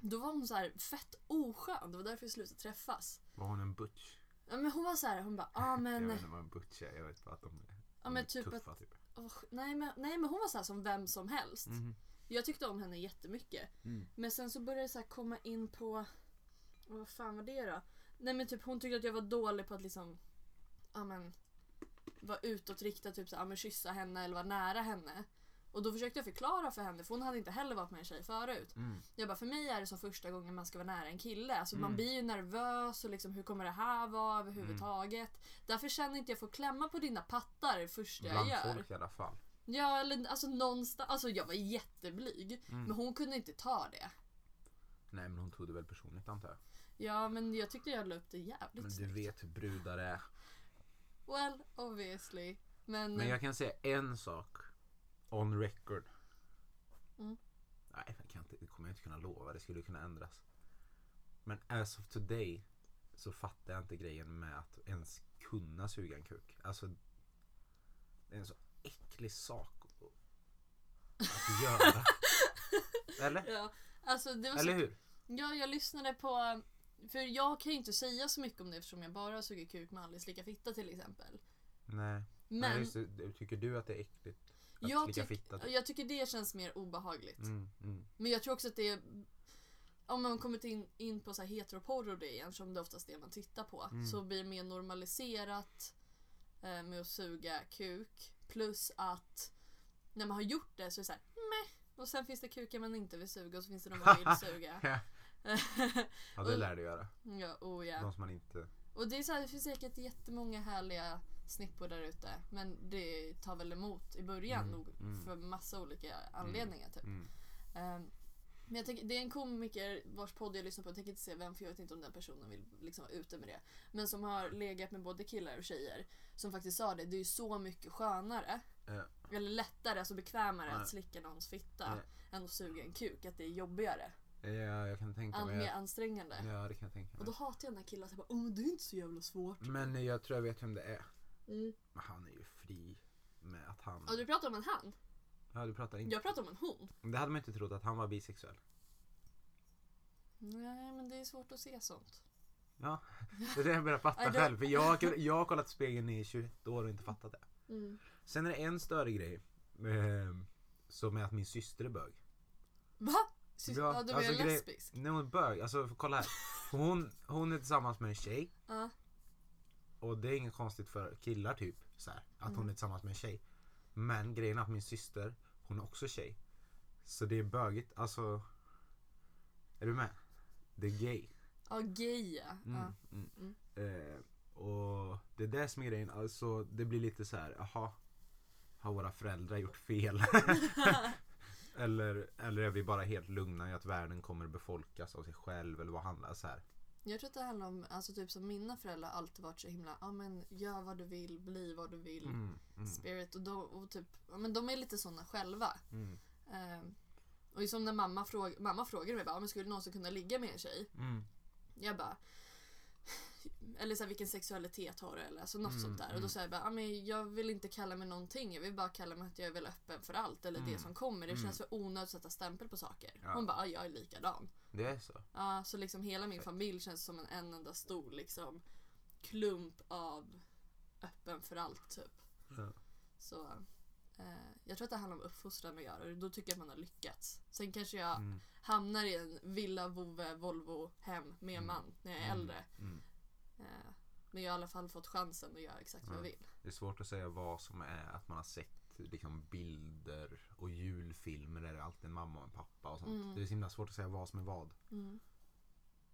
Då var hon så här fett oskön. Det var därför vi slutade träffas. Var hon en butch? Ja, men hon var så här, hon bara, ah, Jag men, vet inte vad en butch är. Jag vet bara att de är, ja, men är typ tuffa att, typ. åh, nej, men, nej men hon var så här som vem som helst. Mhm. Jag tyckte om henne jättemycket. Mm. Men sen så började det så komma in på... Vad fan var det då? Nej men typ hon tyckte att jag var dålig på att liksom... Ja men... Vara utåtriktad, typ så här, ja, men kyssa henne eller vara nära henne. Och då försökte jag förklara för henne, för hon hade inte heller varit med en tjej förut. Mm. Jag bara, för mig är det som första gången man ska vara nära en kille. Alltså man Mm. blir ju nervös och liksom hur kommer det här vara överhuvudtaget. Därför känner inte jag får klämma på dina pattar det första jag Bland gör. folk i alla fall. Ja eller alltså någonstans, alltså jag var jätteblyg. Mm. Men hon kunde inte ta det. Nej men hon tog det väl personligt antar jag. Ja men jag tyckte jag la upp det jävligt Men du snyggt. vet hur brudar är. Well, obviously. Men, Men jag kan säga en sak. On record. Mm. Nej, jag kan inte, det kommer jag inte kunna lova. Det skulle kunna ändras. Men as of today så fattar jag inte grejen med att ens kunna suga en kuk. Alltså, det är en så äcklig sak att- göra. Eller? ja, alltså det var Eller så, hur? ja, jag lyssnade på för jag kan ju inte säga så mycket om det eftersom jag bara suger kuk med Alice lika fitta till exempel. Nej. Men Nej just det. Tycker du att det är äckligt? Jag, tyck, jag tycker det känns mer obehagligt. Mm, mm. Men jag tror också att det är om man kommit in, in på så här heteroporr och det igen, som det oftast är man tittar på, Mm. så blir det mer normaliserat eh, med att suga kuk. Plus att när man har gjort det så är det så här, meh. Och sen finns det kukar man inte vill suga och så finns det de man vill suga. ja det lär du göra. ja, oh ja. De som man inte... Och det, är så här, det finns säkert jättemånga härliga snippor där ute. Men det tar väl emot i början Mm, nog mm. för massa olika anledningar. Typ. Mm. Ehm, men jag tänker, det är en komiker vars podd jag lyssnar på, jag tänker inte säga vem för jag vet inte om den personen vill liksom vara ute med det. Men som har legat med både killar och tjejer. Som faktiskt sa det, det är ju så mycket skönare. Ja. Eller lättare, alltså bekvämare Ja. att slicka någons fitta. Ja. Än att suga en kuk, att det är jobbigare. Ja, jag kan tänka mig. mer ansträngande. Ja, det kan jag tänka Och då mig. hatar jag när killar säger bara åh men det är inte så jävla svårt. Men jag tror jag vet vem det är. Mm. Men han är ju fri med att han... Och du pratar om en han. Ja, du pratar inte. Jag pratar om en hon. Det hade man inte trott att han var bisexuell. Nej men det är svårt att se sånt. Ja, det är det jag börjar fatta själv. För jag, jag har kollat spegeln i 21 år och inte fattat det. Mm. Sen är det en större grej. Eh, som är att min syster är bög. Va? Sys- Ja, ja, du är alltså grej- lesbisk? Nej hon är bög. Alltså kolla här. Hon, hon är tillsammans med en tjej. Ja. Och det är inget konstigt för killar typ. Så här, att hon Mm. är tillsammans med en tjej. Men grejen är att min syster, hon är också tjej. Så det är bögigt. Alltså. Är du med? Det är gay. Ja, gay ja. Mm, mm. Mm. Eh, och det är det som är grejen. Alltså det blir lite så här, jaha. Har våra föräldrar gjort fel? eller, eller är vi bara helt lugna i att världen kommer befolkas av sig själv? Eller vad handlar så här? Jag tror att det handlar om, alltså typ som mina föräldrar alltid varit så himla, ja men gör vad du vill, bli vad du vill. Mm, mm, Spirit och, då, och typ, ja men de är lite såna själva. mm, Ehm, och som när mamma, fråg, mamma frågade mig bara, "Ja, men skulle någonsin kunna ligga med en tjej? mm, Jag bara eller så här, vilken sexualitet har du? Eller alltså något Mm, sånt där. Och mm. då säger jag bara, "Ja, men jag vill inte kalla mig någonting. Jag vill bara kalla mig att jag är väl öppen för allt. Eller det Mm. som kommer. Det Mm. känns för onödigt att sätta stämpel på saker. Ja. Hon bara, "Ja, jag är likadan. Det är så. Ja, så liksom hela min Fett. familj känns som en, en enda stor liksom klump av öppen för allt typ. Ja. Så eh, jag tror att det handlar om uppfostran att göra och då tycker jag att man har lyckats. Sen kanske jag Mm, hamnar i en villa, vovve, Volvo, hem med Mm. man när jag är Mm. äldre. Mm. Eh, men jag har i alla fall fått chansen att göra exakt vad jag Ja. vill. Det är svårt att säga vad som är att man har sett liksom, bilder och julfilmer där det är alltid en mamma och en pappa och sånt. Mm. Det är så himla svårt att säga vad som är vad. Mm.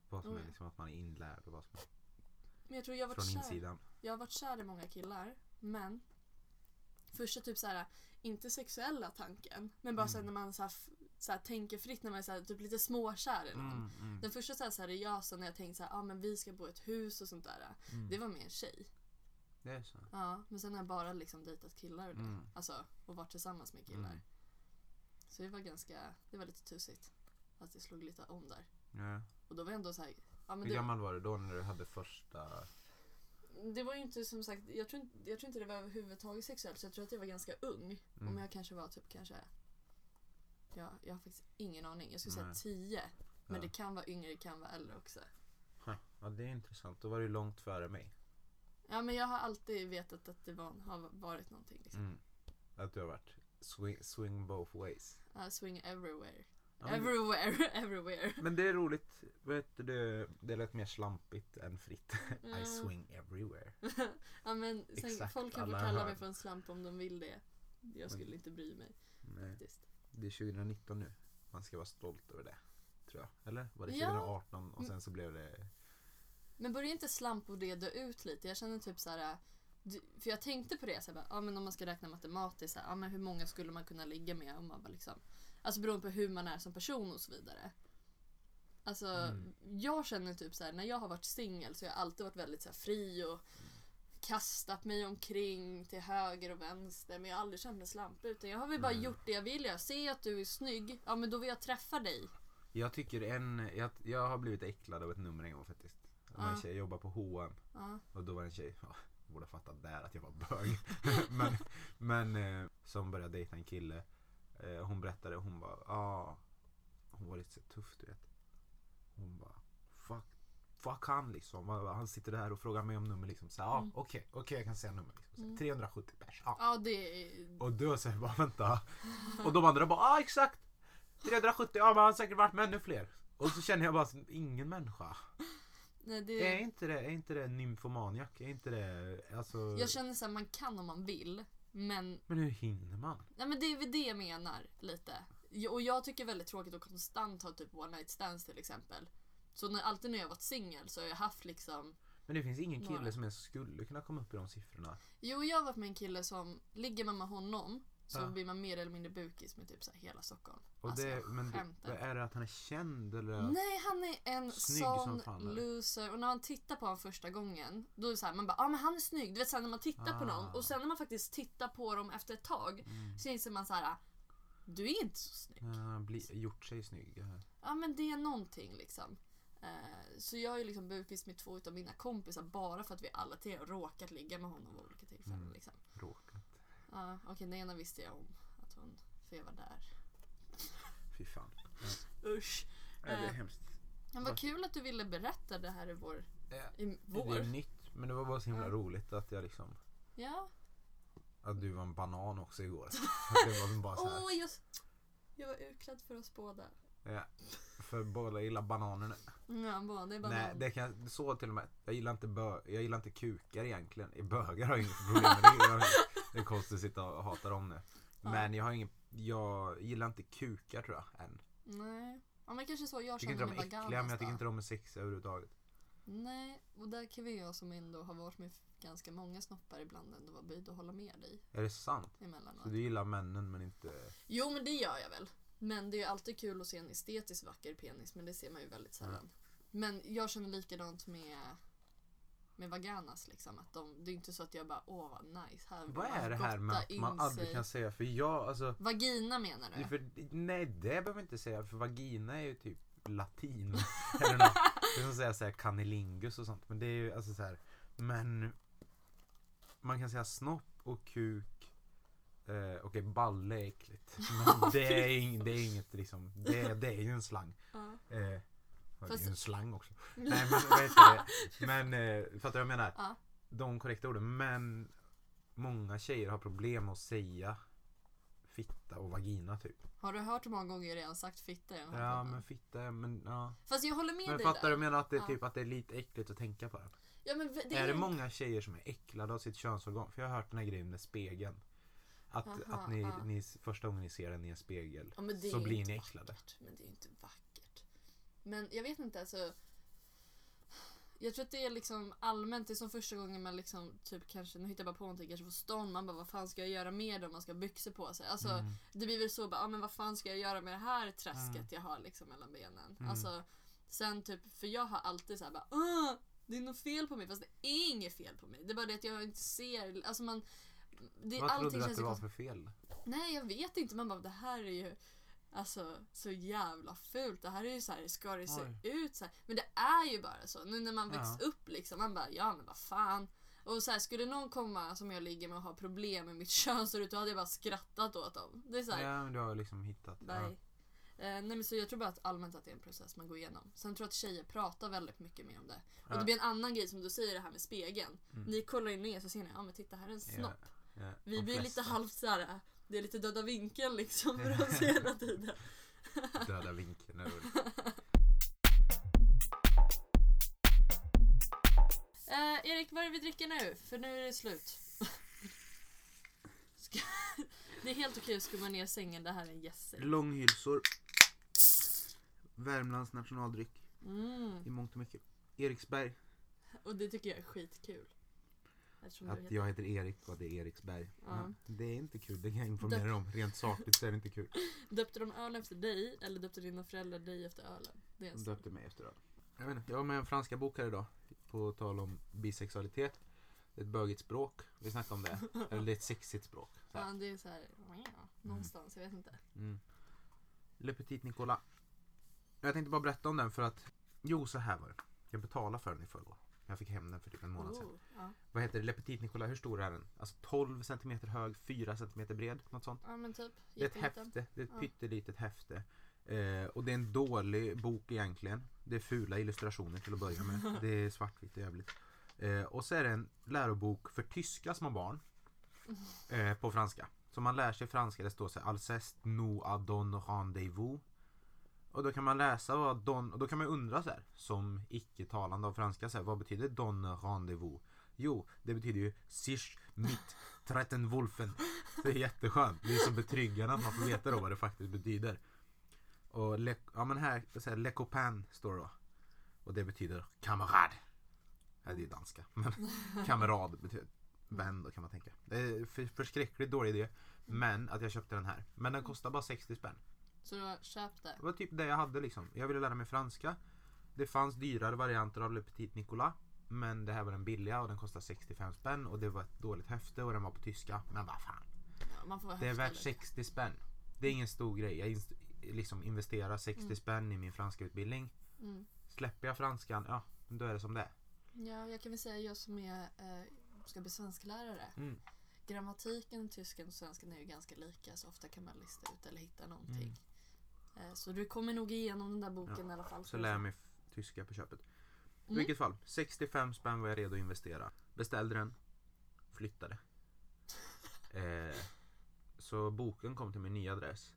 Vad som Oh, är liksom att man är inlärd och vad som är Men jag tror jag har varit från kär. insidan. Jag har varit kär i många killar, men första typ såhär, inte sexuella tanken, men bara Mm. såhär när man såhär, f- såhär, tänker fritt när man är såhär, typ lite småkär i någon. Mm, mm, Den första såhär, seriösa när jag tänkte såhär, ah, men vi ska bo i ett hus och sånt där. mm. Det var med en tjej. Det är så. Ja, men sen har jag bara liksom dejtat killar och det. Mm. Alltså, och varit tillsammans med killar. Mm. Så det var ganska, det var lite tusigt. Att det slog lite om där. Ja. Och då var jag ändå såhär, ja men Hur det, gammal var du då när du hade första... det var ju inte som sagt, jag tror inte, jag tror inte det var överhuvudtaget sexuellt så jag tror att jag var ganska ung. Mm. Om jag kanske var typ kanske, ja, jag har faktiskt ingen aning. Jag skulle säga Nej. 10. Men Ja. det kan vara yngre, det kan vara äldre också. Ja, det är intressant. Då var du långt före mig. Ja men jag har alltid vetat att det var, har varit någonting. Liksom. Mm. Att du har varit swing, swing both ways. Uh, swing everywhere. Ja, men, everywhere, everywhere. men det är roligt. Vet du, det, lät mer slampigt än fritt. I swing everywhere. ja men sen, Exakt, folk kan få alla kalla hör. mig för en slamp om de vill det. Jag skulle inte bry mig Nej, faktiskt. Det är 2019 nu. Man ska vara stolt över det. Tror jag. Eller? Var det Ja. 2018 och sen så blev det... Men börjar inte slamp och det dö ut lite? Jag känner typ så här. du- För jag tänkte på det, så här, bara, ja, men om man ska räkna matematiskt, så här, ja, men hur många skulle man kunna ligga med om man var liksom, alltså beroende på hur man är som person och så vidare. Alltså, Mm. jag känner typ så här, när jag har varit singel så har jag alltid varit väldigt så fri och kastat mig omkring till höger och vänster men jag har aldrig känt mig slampig utan jag har väl bara Mm. gjort det jag vill. Jag ser att du är snygg, ja men då vill jag träffa dig. Jag tycker en... Jag, jag har blivit äcklad av ett nummer en gång faktiskt. Det var en tjej, jag jobbade på H&M. Och då var det en tjej, ja, jag borde ha fattat där att jag var bög. men men eh, som började dejta en kille. Eh, hon berättade, hon bara, ja. hon var lite så tuff du vet. Hon bara, fuck. han liksom. Han sitter där och frågar mig om nummer liksom. Så, ja Mm. okej, okej jag kan säga nummer. Liksom. Mm. 370 pers. Ja. Ja, det är... Och då säger jag bara vänta. Och de andra bara ah exakt. 370, ja men han har säkert varit med ännu fler. Och så känner jag bara ingen människa. Nej, det... Är inte det, är inte det nymfomaniak? Är inte det alltså... Jag känner så här, man kan om man vill. Men, Men hur hinner man? nej, men det är väl det jag menar lite. Och jag tycker det är väldigt tråkigt att konstant ha typ one night stands till exempel. Så när, alltid när jag varit singel så har jag haft liksom Men det finns ingen kille Några. som ens skulle kunna komma upp i de siffrorna. Jo, jag har varit med en kille som ligger man med honom så Ja. blir man mer eller mindre bukis med typ så hela Stockholm. Och Alltså, det, men det, är det att han är känd eller? Nej, han är en Snygg sån loser. Och när man tittar på honom första gången, då är det så här, man bara, ja ah, men han är snygg. Du vet sen när man tittar på någon Ah. och sen när man faktiskt tittar på dem efter ett tag Mm. så inser man så här, du är inte så snygg. Ja, bli, gjort sig snygg. Ja men det är någonting liksom. Eh, så jag är liksom bukis med två av mina kompisar bara för att vi alla tre har råkat ligga med honom vid olika tillfällen. Mm. Liksom. Råkat. Ja, Okej, den ena visste jag om att hon, för jag var där. Fy fan. Usch. Ja, det är Eh, hemskt. Men vad kul att du ville berätta det här i vår... Ja, I Det vår. är nytt. Men det var bara så himla Ja. roligt att jag liksom Ja. Att du var en banan också igår. det var bara så här. Åh, jag, jag var utklädd för oss båda. Ja, för båda gillar bananerna. Ja, båda är bara Nej, det kan så till och med. Jag gillar inte, bö, jag gillar inte kukar egentligen. Bögar har jag inget problem med. Det är, det är konstigt att sitta och hata dem nu. Ja. Men jag har ingen, jag gillar inte kukar tror jag än. Nej. Ja, men kanske så jag Jag tycker inte känner de är äckliga men jag tycker inte de är sexiga överhuvudtaget. Nej, och där kan vi jag som ändå har varit med ganska många snoppar ibland ändå vara böjd att hålla med dig Är det sant? emellanåt. Så du gillar männen men inte... Jo, men det gör jag väl. Men det är ju alltid kul att se en estetiskt vacker penis, men det ser man ju väldigt sällan. Men jag känner likadant med med Vaganas liksom. Att de, det är inte så att jag bara åh vad nice. Här Vad är det här med att man aldrig kan säga? För jag alltså... Vagina menar du? För, nej det behöver man inte säga för vagina är ju typ latin. Eller något. Det är som att säga såhär canilingus och sånt. Men det är ju alltså så här. Men man kan säga snopp och kuk. Eh, Okej balle är äckligt. Men det är, ing, det är inget liksom. Det, det är ju en slang. Eh, det är Fast- ju en slang också. Nej men vad heter det? Men eh, fattar du vad jag menar? Ja. De korrekta orden. Men många tjejer har problem med att säga fitta och vagina typ. Har du hört hur många gånger jag redan sagt fitta i den här Ja podden? men fitta, men ja. Fast jag håller med Men dig fattar där. du menar att det är Ja. typ att det är lite äckligt att tänka på det? Ja, men det är det en- många tjejer som är äcklade av sitt könsorgan? För jag har hört den här grejen med spegeln. Att, Aha, att ni, ni första gången ni ser den i en spegel Ja, så blir ni äcklade. Vackert, men det är ju inte vackert. Men jag vet inte alltså. Jag tror att det är liksom allmänt, det är som första gången man liksom typ kanske, nu hittar jag bara på någonting, kanske får stånd, man bara vad fan ska jag göra med det om man ska ha byxor på sig? Alltså Mm. det blir väl så bara, ah, men vad fan ska jag göra med det här träsket Mm. jag har liksom mellan benen? Mm. Alltså sen typ, för jag har alltid såhär bara, Åh, det är något fel på mig fast det är inget fel på mig. Det är bara det att jag inte ser, alltså man det, Vad trodde du att det ju var för fel? Nej, jag vet inte. Man bara, det här är ju alltså så jävla fult. Det här är ju så här, ska det se Oj. ut så här? Men det är ju bara så. Nu när man Ja. växt upp liksom, man bara, ja men vad fan. Och så här, skulle någon komma som jag ligger med och ha problem med mitt kön så ut, då hade jag bara skrattat åt dem. Det är så här, Ja men du har liksom hittat. nej. Eh, nej men så jag tror bara att allmänt att det är en process man går igenom. Sen tror jag att tjejer pratar väldigt mycket mer om det. Och Ja. det blir en annan grej som du säger det här med spegeln. Mm. Ni kollar in ner så ser ni, ja men titta här är en Ja, snopp. Ja, Vi blir flesta lite halvt såhär, det är lite döda vinkeln liksom för oss hela tiden. Döda vinkeln. över. Eh, Erik, vad är det vi dricker nu? För nu är det slut. Ska... Det är helt okej att skumma ner sängen, det här är en gässel. Långhylsor. Värmlands nationaldryck Mm. i mångt och mycket. Eriksberg. Och det tycker jag är skitkul. Eftersom Att heter... jag heter Erik och det är Eriksberg. Ja. Det är inte kul, det kan jag informera dig om. Rent sakligt så är det inte kul. Döpte de ölen efter dig eller döpte dina föräldrar dig efter ölen? Det De döpte mig efter öl. Jag, vet inte, jag var med en franska bok här idag. På tal om bisexualitet. Det är ett bögigt språk. Vi snackade om det. Eller det är ett sexigt språk. Så här. Ja, det är så här, någonstans, jag vet inte. Mm. Le Petit Nicolas. Jag tänkte bara berätta om den för att Jo, så här var det. Jag betalade för den i förrgår. Jag fick hem den för typ en månad sedan. Oh, ja. Vad heter det? Le Petit Nicolas, hur stor är den? Alltså 12 cm hög, 4 cm bred, något sånt. ja, men typ. Det är ett häfte, det är ett Ja. pyttelitet häfte. Eh, och det är en dålig bok egentligen. Det är fula illustrationer till att börja med. Det är svartvitt och jävligt. Eh, och så är det en lärobok för tyska små barn. Eh, på franska. Så man lär sig franska. Det står så här Alceste nous a don rendez-vous. Och då kan man läsa vad don, och då kan man undra så här som icke-talande av franska så här, vad betyder don rendezvous? Jo, det betyder ju sich mit tretten wolfen. Det är jätteskönt. Det är så betryggande att man får veta då vad det faktiskt betyder. Och le, ja men här, så här Le Copain står då. Och det betyder kamerad. Ja, det är danska. Men kamerad betyder vän då kan man tänka. Det är för, förskräckligt dålig idé. Men att jag köpte den här. Men den kostar bara 60 spänn. Så du har köpt det? Det var typ det jag hade liksom. Jag ville lära mig franska. Det fanns dyrare varianter av Le Petit Nicolas. Men det här var den billiga och den kostade 65 spänn och det var ett dåligt häfte och den var på tyska. Men vad fan. Ja, Det är värt lite. 60 spänn. Det är ingen stor grej. Jag liksom investerar 60 Mm. spänn i min franska utbildning. Mm. Släpper jag franskan, ja då är det som det är. Ja, jag kan väl säga jag som är, eh, ska bli svensklärare. Mm. Grammatiken, tysken och svenskan är ju ganska lika så ofta kan man lista ut eller hitta någonting. Eh, Så du kommer nog igenom den där boken. Ja, i alla fall. Så lär jag mig tyska på köpet. I Mm. vilket fall, 65 spänn var jag redo att investera. Beställde den, flyttade. Eh, så boken kom till min nya adress.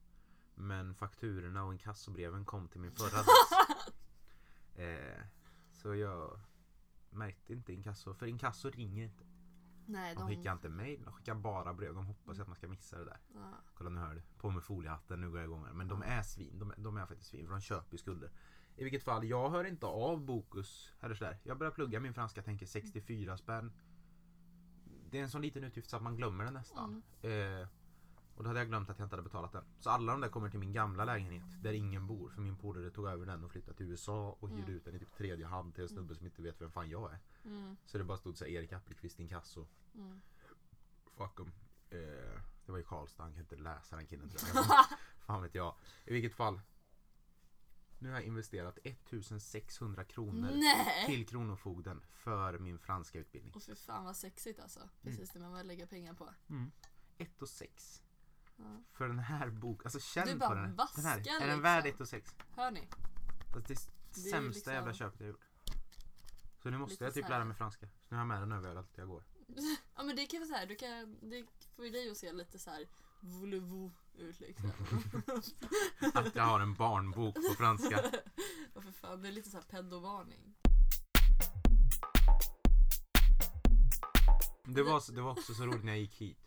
Men fakturorna och inkassobreven kom till min förra adress. Eh, så jag märkte inte inkasso, för inkasso ringer inte. Nej, De de... skickar inte mail, de skickar bara brev. De hoppas att man ska missa det där. Ja. Kolla nu hör du. På med foliehatten, nu går jag igång här. Men de är svin. De, är- de är faktiskt svin för de köper ju skulder. I vilket fall, jag hör inte av Bokus eller sådär. Jag börjar plugga min franska, tänker 64 spänn. Det är en sån liten utgift så att man glömmer den nästan. Eh, och då hade jag glömt att jag inte hade betalat den. Så alla de där kommer till min gamla lägenhet där ingen bor. För min polare tog över den och flyttade till USA och hyrde Mm. ut den i typ tredje hand till en snubbe som inte vet vem fan jag är. Mm. Så det bara stod så här, Erik Appelqvist inkasso. Mm. Fuck 'em. Eh, det var ju Karlstad, han kan inte läsa den killen tror jag. Fan vet jag. I vilket fall. Nu har jag investerat 1600 kronor Nej! till Kronofogden för min franska utbildning. Och för fan vad sexigt alltså. Precis det man vill lägga pengar på. 1 och 6. Ja. För den här boken, alltså känn bara på den. Den här, är den liksom. värd 1 och 6? Hör ni? Alltså, det är Det är sämsta liksom- jävla köpet jag gjort. Så nu måste Lite jag typ här- lära mig franska. Så nu har jag med den överallt jag går. Ja men det kan vara så här, du kan, det får ju dig att se lite så här voulez-vous ut liksom. Att jag har en barnbok på franska. Och för fan, det är lite så här pedovarning. Det var, det var också så roligt när jag gick hit.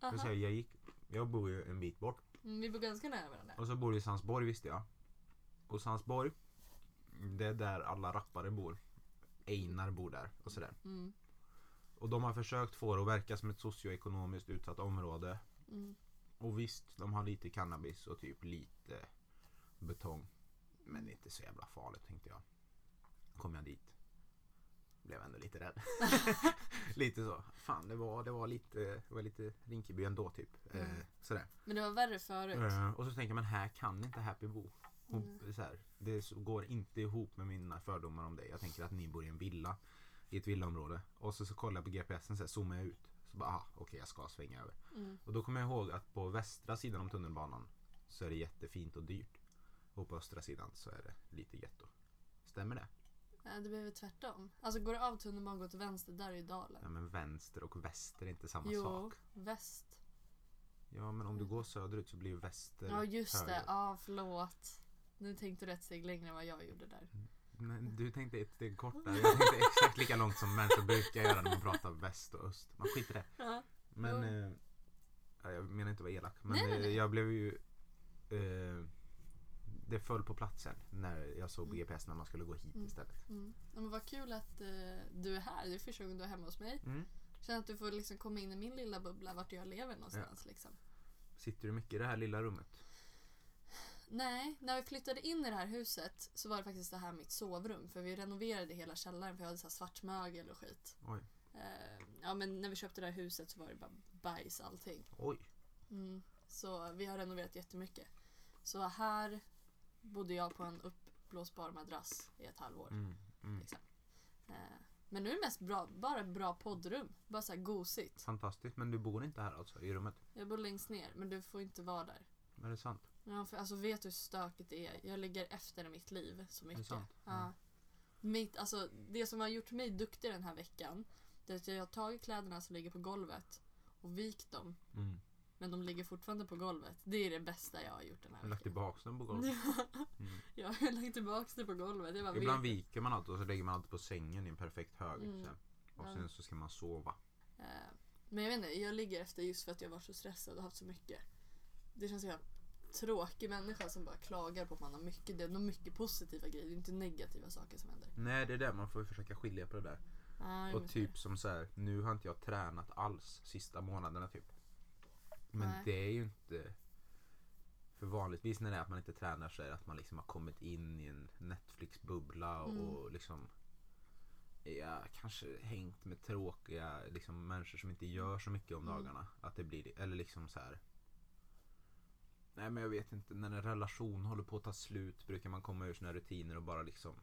Jag, säger, jag, gick, jag bor ju en bit bort. Mm, vi bor ganska nära varandra. Och så bor du i Sandsborg visste jag. Och Sandsborg, det är där alla rappare bor. Einar bor där och sådär. Mm, Och de har försökt få det att verka som ett socioekonomiskt utsatt område. mm. Och visst, de har lite cannabis och typ lite betong. Men det är inte så jävla farligt tänkte jag. Kom jag dit. Blev ändå lite rädd. lite så. Fan, det var, det var lite, det var lite Rinkeby ändå typ. Eh, Mm. sådär. Men det var värre förut. Eh, och så tänker men här kan inte Happy bo. Hon, Mm. så här, det går inte ihop med mina fördomar om dig. Jag tänker att ni bor i en villa. I ett villaområde. Och så, så kollar jag på GPSen så här, zoomar jag ut. Så bara, aha, okej jag ska svänga över. Mm. Och då kommer jag ihåg att på västra sidan om tunnelbanan så är det jättefint och dyrt. Och på östra sidan så är det lite getto. Stämmer det? Ja, det blev tvärtom. Alltså går du av tunnelbanan och går till vänster, där är ju dalen. Ja men vänster och väster är inte samma jo, sak. väst. Ja men om du går söderut så blir ju väster Ja just det, höger. ja förlåt. Nu tänkte du ett steg längre än vad jag gjorde där. Nej, du tänkte ett steg kortare. Jag tänkte exakt lika långt som människor brukar göra när man pratar väst och öst. Man skiter i det. Ja. Men eh, ja, jag menar inte att vara elak. Men Nej, nej, eh, nej. jag blev ju eh, Det föll på platsen när jag såg på GPS när man skulle gå hit Mm. istället. Mm. Ja, men vad kul att eh, du är här. Det är första gången du är hemma hos mig. Mm. Känner att du får liksom komma in i min lilla bubbla vart jag lever någonstans. Liksom. Sitter du mycket i det här lilla rummet? Nej, när vi flyttade in i det här huset så var det faktiskt det här mitt sovrum. För vi renoverade hela källaren för jag hade så här svart mögel och skit. Oj. Eh, ja men när vi köpte det här huset så var det bara bajs allting. Oj. Mm. Så vi har renoverat jättemycket. Så här bodde jag på en uppblåsbar madrass i ett halvår. Mm. Mm. Liksom. Eh, men nu är det mest bra, bara bra poddrum. Bara så här gosigt. Fantastiskt. Men du bor inte här alltså i rummet? Jag bor längst ner men du får inte vara där. Är det sant? Ja, för alltså vet du hur stökigt det är? Jag ligger efter i mitt liv så mycket. sant? Ja. Ja. Mitt, alltså, det som har gjort mig duktig den här veckan det är att jag har tagit kläderna som ligger på golvet och vikt dem. Mm. Men de ligger fortfarande på golvet. Det är det bästa jag har gjort den här Jag har lagt veckan. tillbaka den på golvet. Mm. jag har lagt tillbaka det på golvet. Jag bara Ibland vet. viker man allt och så lägger man allt på sängen i en perfekt hög. Mm. Sen. Och Ja. sen så ska man sova. Eh, Men jag vet inte, jag ligger efter just för att jag var så stressad och haft så mycket. Det känns som jag tråkig människa som bara klagar på att man har mycket. Det är nog mycket positiva grejer, det är inte negativa saker som händer. Nej det är det, man får försöka skilja på det där. Jag Och typ som så här, nu har inte jag tränat alls sista månaderna typ. Men Nej. det är ju inte... För vanligtvis när det är att man inte tränar så är det att man liksom har kommit in i en Netflix-bubbla Mm. och liksom Ja, kanske hängt med tråkiga liksom, människor som inte gör så mycket om Mm. dagarna. Att det blir, eller liksom så här. Nej men jag vet inte, när en relation håller på att ta slut brukar man komma ur sina rutiner och bara liksom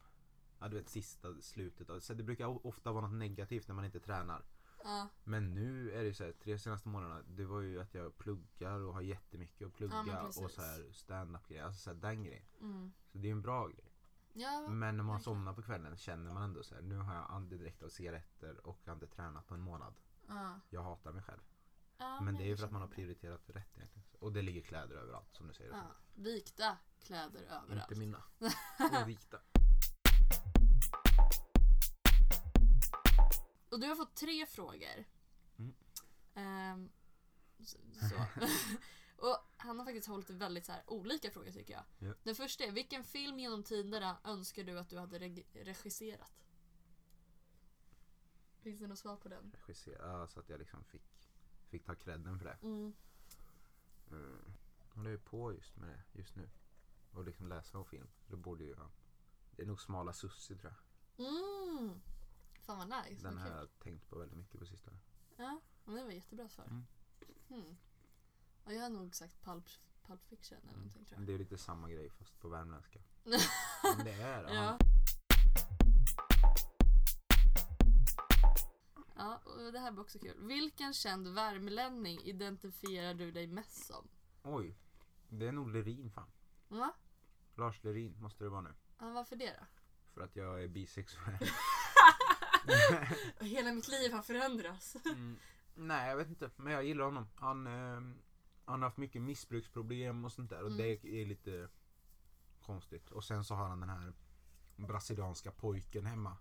Ja du vet sista slutet. Så det brukar ofta vara något negativt när man inte tränar. Ja, Men nu är det så här, tre senaste månaderna, det var ju att jag pluggar och har jättemycket att Ja, men plugga precis. och så här stand-up grejer, alltså så här, den grejen. mm. Så det är en bra grej. ja Men när man verkligen. somnar på kvällen känner man ändå så här, nu har jag andedräkt av cigaretter och jag har inte tränat på en månad. ja. Jag hatar mig själv. Ja, men det är ju för att man har känner det. prioriterat rätt egentligen. Och det ligger kläder överallt som du säger. Ja, vikta kläder överallt. Inte mina. Vikta. Och du har fått tre frågor. Mm. Ehm, så. så. och han har faktiskt hållit väldigt så här olika frågor tycker jag. Ja. Den första är, vilken film genom tiderna önskar du att du hade reg- regisserat? Finns det något svar på den? Regissera, så att jag liksom fick, fick ta credden för det. Mm. Mm. Håller ju på just med det just nu. Och liksom läsa om film. Det borde ju, ja. Det är nog Smala Sussi tror jag. Mm. Fan vad nice. Den har jag tänkt på väldigt mycket på sistone. Ja, men det var jättebra svar. Mm. Hmm. Ja, jag har nog sagt Pulp, Pulp Fiction eller någonting tror jag. det är lite samma grej fast på värmländska. Men det är det. Ja. Ja, och det här var också kul. Vilken känd värmlänning identifierar du dig mest som? oj. Det är nog Lerin fan. Va? Lars Lerin måste det vara nu. Ja, varför det då? För att jag är bisexuell. Hela mitt liv har förändrats. Mm. Nej jag vet inte. Men jag gillar honom. Han, eh, han har haft mycket missbruksproblem och sånt där. Och Mm. det är lite konstigt. Och sen så har han den här brasilianska pojken hemma.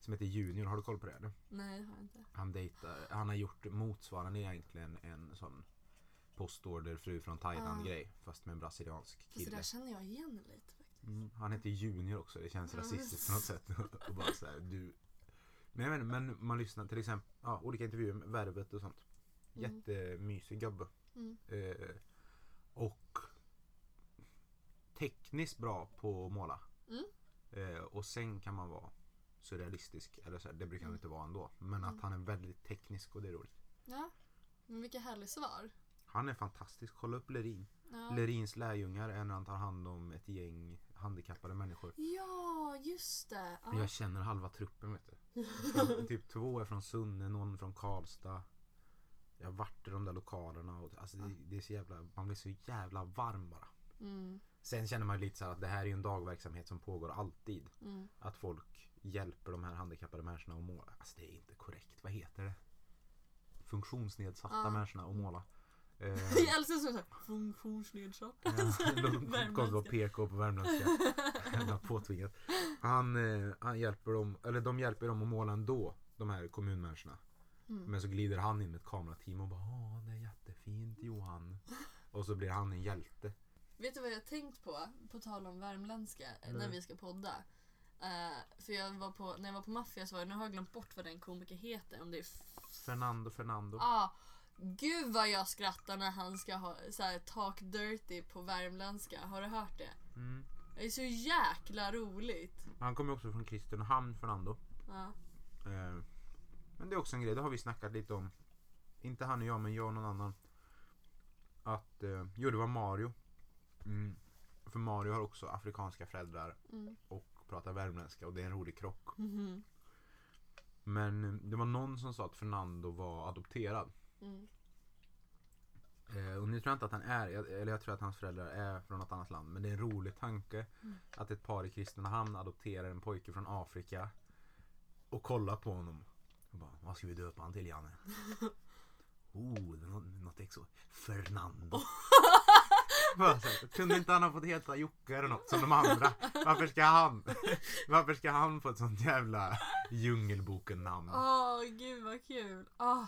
Som heter Junior. Har du koll på det? Eller? Nej, det har jag inte. Han dejtar, han har gjort motsvarande egentligen en sån postorder fru från Thailand Ah. grej. Fast med en brasiliansk Fast det kille. där känner jag igen lite faktiskt. Mm, han heter Junior också, det känns Ja, rasistiskt på något sätt. och bara så här, du... Men vet inte, men man lyssnar till exempel, ja, olika intervjuer med Värvet och sånt. Mm. Jättemysig gubbe. Mm. Eh, och tekniskt bra på att måla. Mm. Eh, och sen kan man vara surrealistisk, eller så här, det brukar han Mm. inte vara ändå. Men att Mm. han är väldigt teknisk och det är roligt. Ja, men vilka härliga svar. Han är fantastisk, kolla upp Lerin. Ja. Lerins lärjungar är när han tar hand om ett gäng handikappade människor. ja, just det. Ja. Jag känner halva truppen vet du. Från, typ två är från Sunne, någon från Karlstad. Jag har varit i de där lokalerna och alltså det, det är så jävla, man blir så jävla varm bara. Mm, Sen känner man lite så här att det här är ju en dagverksamhet som pågår alltid. mm. Att folk hjälper de här handikappade människorna att måla. Alltså det är inte korrekt, vad heter det? Funktionsnedsatta Ja. människorna att måla. Eh, Jag älskar så här funktionsnedsatt. Ja, det att PK på värmländska. Påtvingat. Han, eh, han hjälper dem, eller de hjälper dem att måla ändå, de här kommunmänniskorna. Mm. Men så glider han in med ett kamerateam och bara Åh, det är jättefint Johan. Och så blir han en hjälte. Vet du vad jag har tänkt på? På tal om värmländska, eh, när vi ska podda. Eh, för jag var på, när jag var på Maffia så var jag, nu har jag glömt bort vad den komiker heter. Om det är... Fernando Fernando. ah, gud vad jag skrattar när han ska ha så här, talk dirty på värmländska. Har du hört det? Mm. Det är så jäkla roligt. Han kommer också från Kristinehamn, Fernando. Ja. Eh, men det är också en grej, det har vi snackat lite om. Inte han och jag, men jag och någon annan. Att, eh, jo det var Mario. Mm. För Mario har också afrikanska föräldrar Mm. och pratar värmländska och det är en rolig krock. Mhm. Men eh, det var någon som sa att Fernando var adopterad. Mm. Eh, och nu tror jag inte att han är, eller jag tror att hans föräldrar är från något annat land. Men det är en rolig tanke Mm. att ett par i Kristinehamn adopterar en pojke från Afrika och kollar på honom. Och bara, vad ska vi döpa han till Janne? Oh, det är något, något exo. Fernando. Kunde inte han ha fått heta Jocke eller något som de andra? Varför ska han? Varför ska han få ett sånt jävla Djungelboken-namn? Åh gud vad kul. Åh.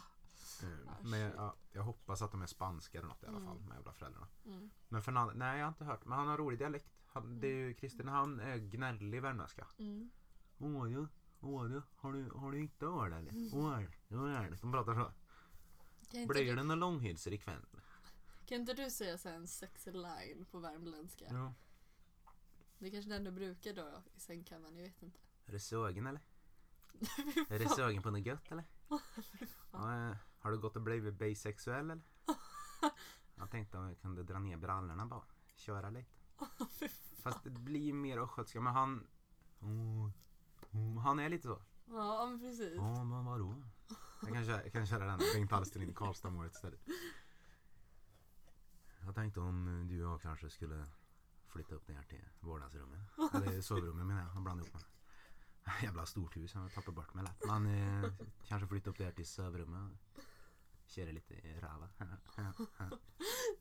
Eh, Men jag, ja, jag hoppas att de är spanska eller något i alla fall, de jävla föräldrarna. Mm. Men Fernando, nej jag har inte hört. Men han har rolig dialekt. Han, det är ju Kristinehamn är gnällig värmländska. Mm. Åh du, åh du, har du, har du inte öl eller? Öl, öl. De pratar så. Blir det några långhylsor ikväll? kan inte du säga så en sexy line på värmländska? Ja. Det är kanske den du brukar då i sängkammaren, jag vet inte. Är du sugen eller? Är du sugen på något gött eller? Ja, har du gått och blivit bisexuell eller? Jag tänkte om jag kunde dra ner brallorna bara. Köra lite. Fast det blir mer östgötska. Men han... Oh, oh, han är lite så. Ja men precis. Ja, men vadå? Jag kan köra, jag kan köra den Bengt Alsterlind Karlstad-målet istället. Jag tänkte om du och jag kanske skulle flytta upp ner till vardagsrummet. Eller sovrummet menar jag. Jag blandade ihop mig. Jävla stort hus, jag tappar bort mig lätt. Man eh, kanske flytta upp där till sovrummet. Köra lite rava.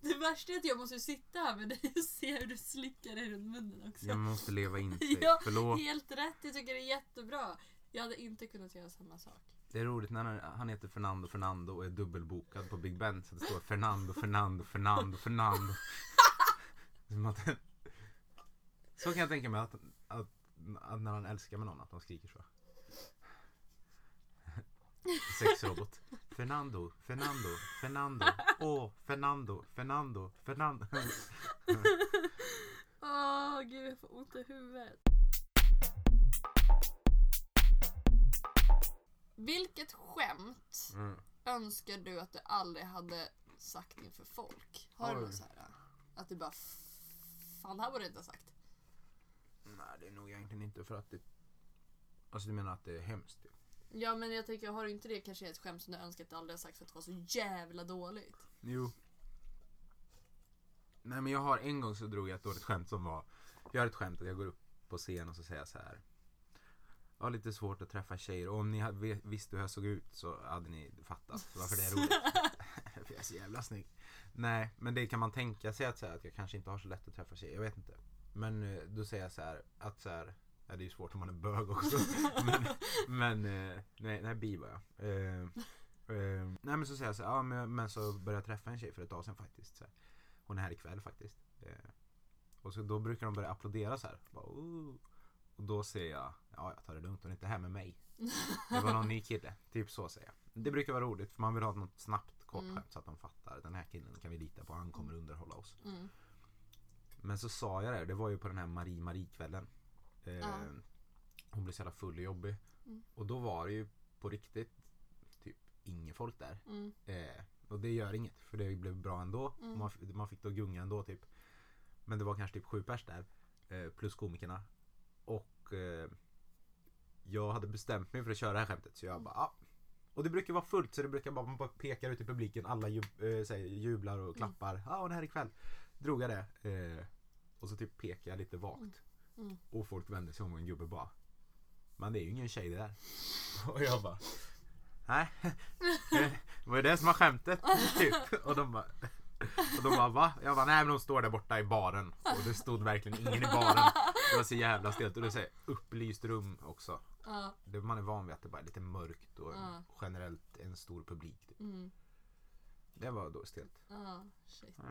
Det värsta är att jag måste sitta här med dig och se hur du slickar dig runt munnen också. Jag måste leva in sig. Ja, Förlåt. Helt rätt, jag tycker det är jättebra. Jag hade inte kunnat göra samma sak. Det är roligt när han- han heter Fernando Fernando och är dubbelbokad på Big Ben. Så det står Fernando, Fernando, Fernando, Fernando. Så kan jag tänka mig att när han älskar med någon att de skriker så. Sexrobot. Fernando, Fernando, Fernando, åh, Fernando, Fernando, Fernando. Åh gud, jag får ont i huvudet. Vilket skämt Mm. önskar du att du aldrig hade sagt inför folk? Har du Oj. något så här? Att du bara Fan det här borde jag inte ha sagt. Nej, det är nog egentligen inte för att det... Alltså du menar att det är hemskt? typ? Ja men jag tänker, har du inte det kanske är ett skämt som du önskar att du aldrig har sagt för att det var så jävla dåligt? Jo. Nej men jag har en gång så drog jag ett dåligt skämt som var Jag har ett skämt att jag går upp på scen och så säger jag så här. Jag har lite svårt att träffa tjejer och om ni hade visste hur jag såg ut så hade ni fattat varför det är roligt. För jag är så jävla snygg. Nej men det kan man tänka sig att, här, att jag kanske inte har så lätt att träffa tjejer. Jag vet inte. Men eh, då säger jag så här att så här Ja, det är ju svårt om man är bög också. men men eh, nej, nej bi var jag. Eh, eh, nej men så säger jag så här, ja men, men så började jag träffa en tjej för ett tag sedan faktiskt. Så här. Hon är här ikväll faktiskt. Eh, och så då brukar de börja applådera så här. Bara. Och då säger jag, ja jag tar det lugnt, hon är inte här med mig. Det var någon ny kille. Typ så säger jag. Det brukar vara roligt för man vill ha något snabbt kort Mm. skämt så att de fattar. Den här killen kan vi lita på, han kommer underhålla oss. Mm. Men så sa jag det, det var ju på den här Marie Marie kvällen. Eh, Ja. Hon blev så jävla full och jobbig. Mm. Och då var det ju på riktigt typ inget folk där. Mm. Eh, och det gör inget för det blev bra ändå. Mm. Man, man fick då gunga ändå typ. Men det var kanske typ sju pers där. Eh, plus komikerna. Och eh, jag hade bestämt mig för att köra det här skämtet så jag bara ah. Och det brukar vara fullt så det brukar bara, man bara pekar ut i publiken. Alla jub, eh, säger, jublar och klappar. Ja, och det här ikväll. Drog jag det. Och så typ pekar jag lite vagt. Mm. Och folk vänder sig om och en gubbe bara. Men det är ju ingen tjej det där. Och jag bara. Nej. Det var ju det som var skämtet. Typ. Och de bara. Och de bara va? Jag bara nej men de står där borta i baren. Och det stod verkligen ingen i baren. Det var så jävla stelt. Och det är så här upplyst rum också. Ja. Det, man är van vid att det bara är lite mörkt och Ja. generellt en stor publik. Typ. Mm. Det var då stelt. Ja, shit. Ja.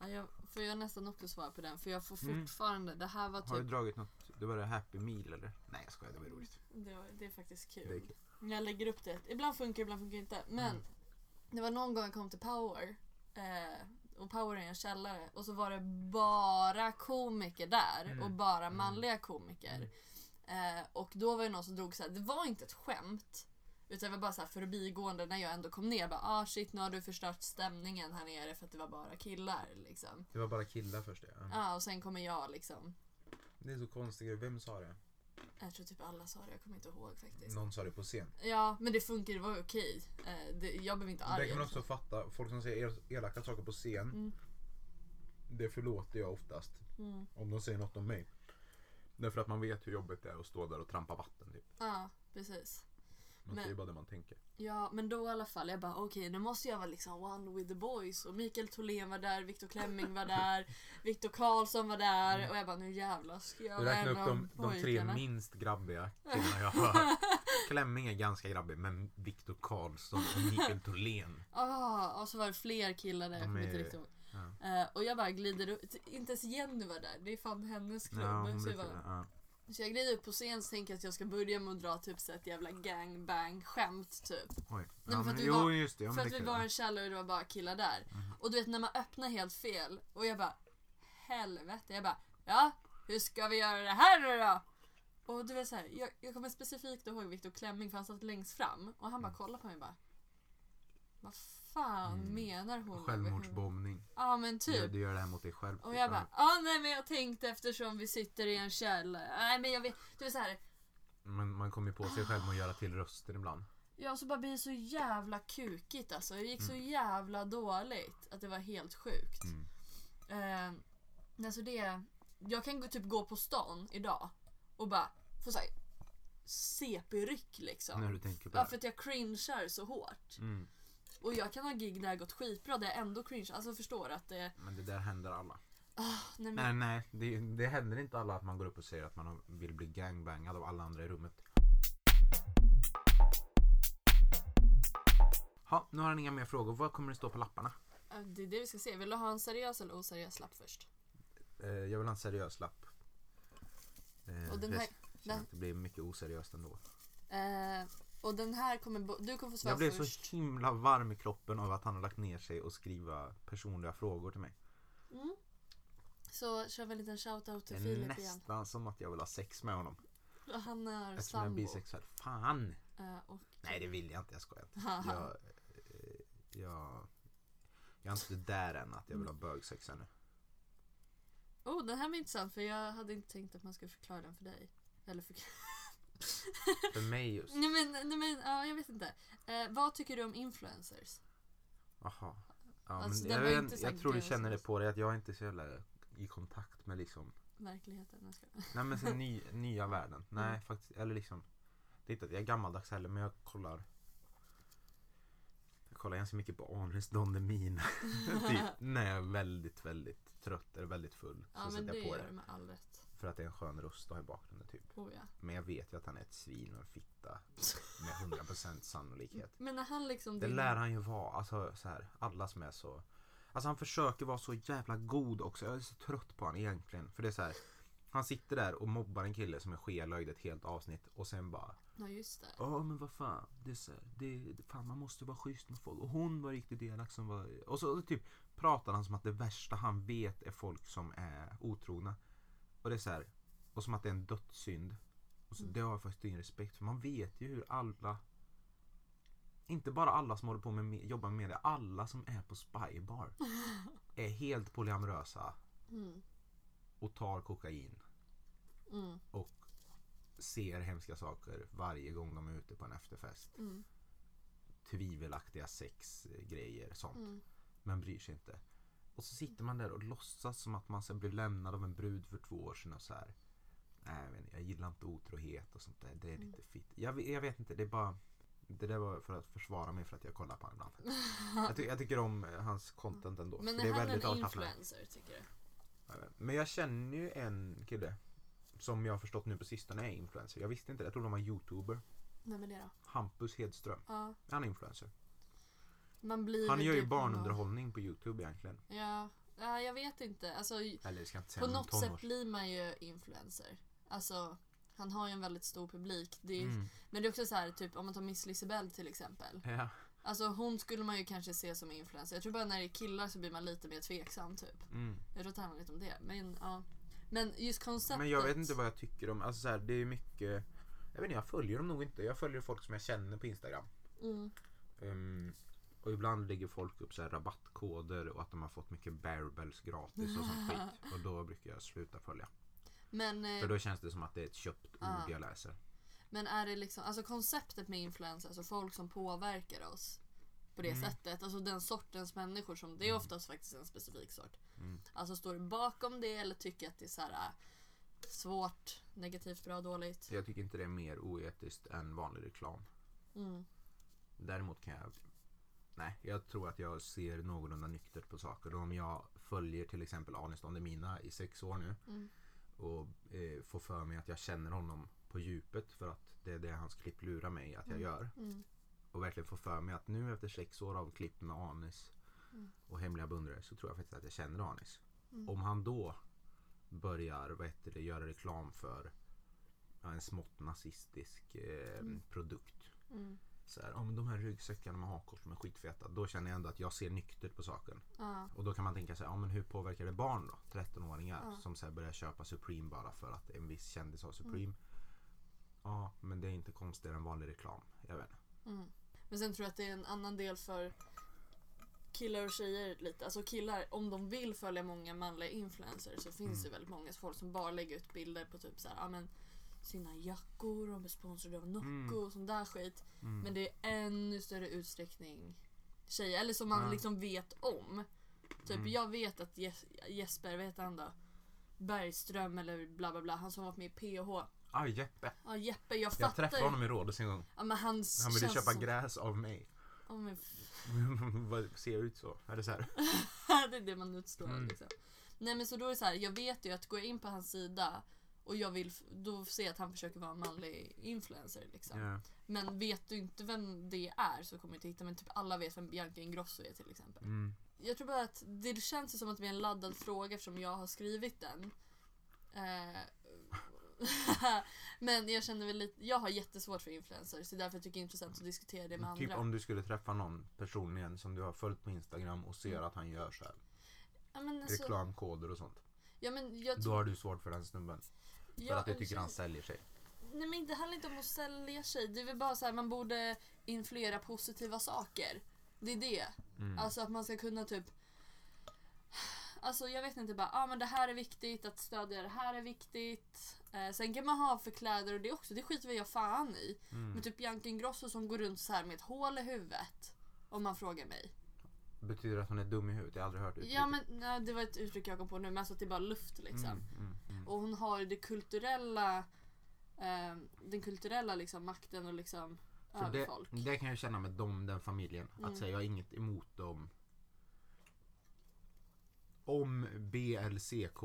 Ja, jag får jag nästan också svar på den för jag får Mm. fortfarande, det här var Har du typ, dragit något? Det var det Happy Meal eller? Nej jag skojar, det var roligt. det, var, det är faktiskt Det är kul. kul. Jag lägger upp det, ibland funkar ibland funkar inte. Men Mm. det var någon gång jag kom till Power eh, och Power är en källare och så var det bara komiker där Mm. och bara Mm. manliga komiker. Eh, och då var det någon som drog så här, det var inte ett skämt. Utan det var bara så här förbigående när jag ändå kom ner. Bara, ah shit nu har du förstört stämningen här nere för att det var bara killar. Liksom. Det var bara killar först ja. Ja och sen kommer jag liksom. Det är så konstigt. Vem sa det? Jag tror typ alla sa det, jag kommer inte ihåg faktiskt. Någon sa det på scen. Ja, men det funkar, det var okej. Eh, det, jag blev inte arg. Det kan man också så. fatta. Folk som säger el- elaka saker på scen. Mm. Det förlåter jag oftast. Mm. Om de säger något om mig. Därför att man vet hur jobbigt det är att stå där och trampa vatten. Typ. Ja, precis. Man Men- säger bara det man tänker. Ja, men då i alla fall, jag bara okej, nu måste jag vara liksom one with the boys. Och Mikael Tholén var där, Viktor Klemming var där, Viktor Karlsson var där. Och jag bara, nu jävlar ska jag vara en upp av de, de tre minst grabbiga killarna jag har hört. Klemming är ganska grabbig men Viktor Karlsson och Mikael Tholén. Ah, och så var det fler killar där, jag kommer inte är- riktigt ihåg. Ja. Eh, och jag bara glider upp, inte ens Jenny var där, det är fan hennes klubb. Ja, hon så, jag brukar, bara, ja. Så jag glider upp på scen så tänker att jag ska börja med att dra typ så ett jävla gangbang skämt typ. Oj. Ja, för men, att vi jo var- just det. Ja, För att vi var en källare och det var bara killar där. Mhm. Och du vet när man öppnar helt fel och jag bara helvete. Jag bara ja, hur ska vi göra det här nu då? Och du vet så här, jag, jag kommer specifikt ihåg Viktor Klemming för han satt längst fram och han bara kollade på mig och bara Vad fan Mm. menar hon? Självmordsbombning. Ja men Du, typ. du gör det här mot dig själv. Och jag bara, ja nej men jag tänkte eftersom vi sitter i en källare. Nej men jag vet, du vet så här. Men man kommer ju på sig själv med att göra till rösten ibland. Ja så bara blir det så jävla kukigt alltså. Det gick så Mm. jävla dåligt att det var helt sjukt. Mm. Eh, alltså det, jag kan typ gå på stan idag och bara få såhär CP-ryck liksom. När du tänker på Ja för att jag cringear så hårt. Mm. Och jag kan ha gig där det gått skitbra där jag ändå cringear. Alltså förstår att det... Men det där händer alla. Ah, nej, men, Nej det, det händer inte alla att man går upp och säger att man vill bli gangbangad av alla andra i rummet. Ja, nu har han inga mer frågor. Vad kommer det stå på lapparna? eh, det är det vi ska se. Vill du ha en seriös eller oseriös lapp först? Eh, jag vill ha en seriös lapp. Eh, Och den här- det blir mycket oseriöst ändå. Eh, och den här kommer... Du kommer få svara Jag blev först. så himla varm i kroppen av att han har lagt ner sig och skriva personliga frågor till mig. Mm. Så kör vi en liten shoutout Det till är Filip igen. nästan som att jag vill ha sex med honom. Och Han är Eftersom jag är sambo. bisexuell. Fan! Eh, och, Nej det vill jag inte, jag skojar inte. Jag, eh, jag, jag är inte där än att jag vill ha bögsex ännu. Oh, den här var intressant för jag hade inte tänkt att man skulle förklara den för dig. Eller för... För mig just. nej men, nej men ja, jag vet inte. Eh, vad tycker du om influencers? Jaha. Ja, Alltså, men jag, inte så jag tror du känner det så. på dig att jag är inte så jävla i kontakt med liksom Verkligheten. Jag ska... Nej men sen ny, nya världen. Nej Mm. faktiskt, eller liksom Det är inte att jag är gammaldags heller men jag kollar Jag kollar ganska mycket på Anis Don Demina typ när jag är väldigt väldigt trött eller väldigt full. Så Ja men sätter det jag på gör det. du med all rätt. För att det är en skön röst att ha i bakgrunden typ. Oh, ja. Men jag vet ju att han är ett svin och en fitta med 100% sannolikhet. Men när han liksom... Det din- lär han ju vara. Alltså så här, alla som är så Alltså han försöker vara så jävla god också. Jag är så trött på honom egentligen. För det är så här. Han sitter där och mobbar en kille som är skelögd ett helt avsnitt och sen bara Ja just det. Ja men vad fan, det är så här, det, fan man måste vara schysst med folk. Och hon var riktigt elak som var... Och så typ pratar han som att det värsta han vet är folk som är otrogna. Och det är så här, och som att det är en dödssynd. Och så, Mm. Det har jag faktiskt ingen respekt för. Man vet ju hur alla inte bara alla som håller på med me- jobbar med media, alla som är på Spybar är helt polyamorösa Mm. och tar kokain Mm. och ser hemska saker varje gång de är ute på en efterfest. Mm. Tvivelaktiga sexgrejer sånt. Mm. Men bryr sig inte. Och så sitter man där och låtsas som att man sen blev lämnad av en brud för två år sedan och så här. Nej, inte, jag gillar inte otrohet och sånt där. Det är Mm. lite fitt. Jag, vet- jag vet inte, det är bara det där var för att försvara mig för att jag kollar på honom ibland. Jag, ty- jag tycker om eh, hans content ändå. Men är det är han väldigt en influencer tycker du? Men jag känner ju en kille som jag har förstått nu på sistone är influencer. Jag visste inte det. Jag trodde han var youtuber. Vem är det då? Hampus Hedström. Ja, Han är influencer. Han gör ju barnunderhållning på youtube egentligen. Ja, ja, jag vet inte. Alltså, Eller ska inte säga. på något tonårs- sätt blir man ju influencer. Alltså, han har ju en väldigt stor publik. Det är, Mm. Men det är också så här, typ om man tar Miss Lisebell till exempel. Ja. Alltså hon skulle man ju kanske se som influencer. Jag tror bara när det är killar så blir man lite mer tveksam typ. Mm. Jag tror att det handlar lite om det. Men ja. Men just konceptet. Men jag vet inte vad jag tycker om, alltså så här, det är mycket Jag vet inte, jag följer dem nog inte. Jag följer folk som jag känner på Instagram. Mm. Ehm, och ibland lägger folk upp så här rabattkoder och att de har fått mycket bearbells gratis och sånt skit. Och då brukar jag sluta följa. Men, eh, För då känns det som att det är ett köpt ord Ja. jag läser. men är det liksom, alltså konceptet med influencers, alltså folk som påverkar oss på det Mm. sättet, alltså den sortens människor som, det är oftast faktiskt en specifik sort. Mm. Alltså står du bakom det eller tycker att det är så här äh, svårt, negativt, bra, dåligt? Jag tycker inte det är mer oetiskt än vanlig reklam. Mm. Däremot kan jag... Nej, jag tror att jag ser någorlunda nyktert på saker. Om jag följer till exempel Anis Don Demina i sex år nu Mm. och eh, får för mig att jag känner honom på djupet för att det är det hans klipp lurar mig att jag Mm. gör. Mm. Och verkligen får för mig att nu efter sex år av klipp med Anis Mm. och hemliga beundrare så tror jag faktiskt att jag känner Anis. Mm. Om han då börjar vad heter det, göra reklam för en smått nazistisk eh, Mm. produkt. Så här, ja, men de här ryggsäckarna med hakkors som är skitfeta. Då känner jag ändå att jag ser nyktert på saken. Ja. Och då kan man tänka sig, ja men hur påverkar det barn då? 13-åringar Ja. som så här börjar köpa Supreme bara för att en viss kändis har Supreme. Mm. Ja, men det är inte konstigare än vanlig reklam. Jag vet inte. Mm. Men sen tror jag att det är en annan del för killar och tjejer lite. Alltså killar, om de vill följa många manliga influencers så finns Mm. det väldigt många folk som bara lägger ut bilder på typ så här, ja, men sina jackor, de är sponsrade av Nocco Mm. och sån där skit. Mm. Men det är ännu större utsträckning tjejer, eller som man Ja. liksom vet om. Typ Mm. jag vet att Jes- Jesper, vad heter han då? Bergström eller bla bla bla, han som var med i PH. Ah, Jeppe. Ja Jeppe, jag Jag träffade honom i Rhodos en gång. Ja, men han, Han ville köpa som- gräs av mig. Ja, men Vad ser jag ut så? Är det så här? det är det man utstrålar Mm. liksom. Nej men så då är det så här, jag vet ju att går jag in på hans sida och jag vill, då jag att han försöker vara en manlig influencer liksom. Ja. Men vet du inte vem det är så kommer du inte hitta, men typ alla vet vem Bianca Ingrosso är till exempel. Mm. Jag tror bara att det känns som att det är en laddad fråga eftersom jag har skrivit den. Eh, men jag känner väl lite, jag har jättesvårt för influencers, så därför tycker jag det är intressant att diskutera det med Typ andra. om du skulle träffa någon personligen som du har följt på Instagram och ser Mm. att han gör så här. ja, alltså, Reklamkoder och sånt. ja, men jag Då har du svårt för den snubben. För ja, att du tycker han säljer sig. Nej men det handlar inte om att sälja sig. Det är väl bara så här, man borde influera positiva saker. Det är det. Mm. Alltså att man ska kunna typ Alltså jag vet inte bara, ah, men det här är viktigt, att stödja det här är viktigt. Eh, sen kan man ha för kläder och det också, det skiter väl jag fan i. Mm. Men typ Bianca Ingrosso som går runt så här med ett hål i huvudet. Om man frågar mig. Betyder det att hon är dum i huvudet? Jag har aldrig hört uttrycket. Ja men nej, det var ett uttryck jag kom på nu, men alltså att det är bara luft liksom. Mm, mm, mm. Och hon har det kulturella eh, den kulturella liksom makten och liksom För över det, folk. det kan jag känna med dem, den familjen. Mm. Att säga jag har inget emot dem. Om BLCK,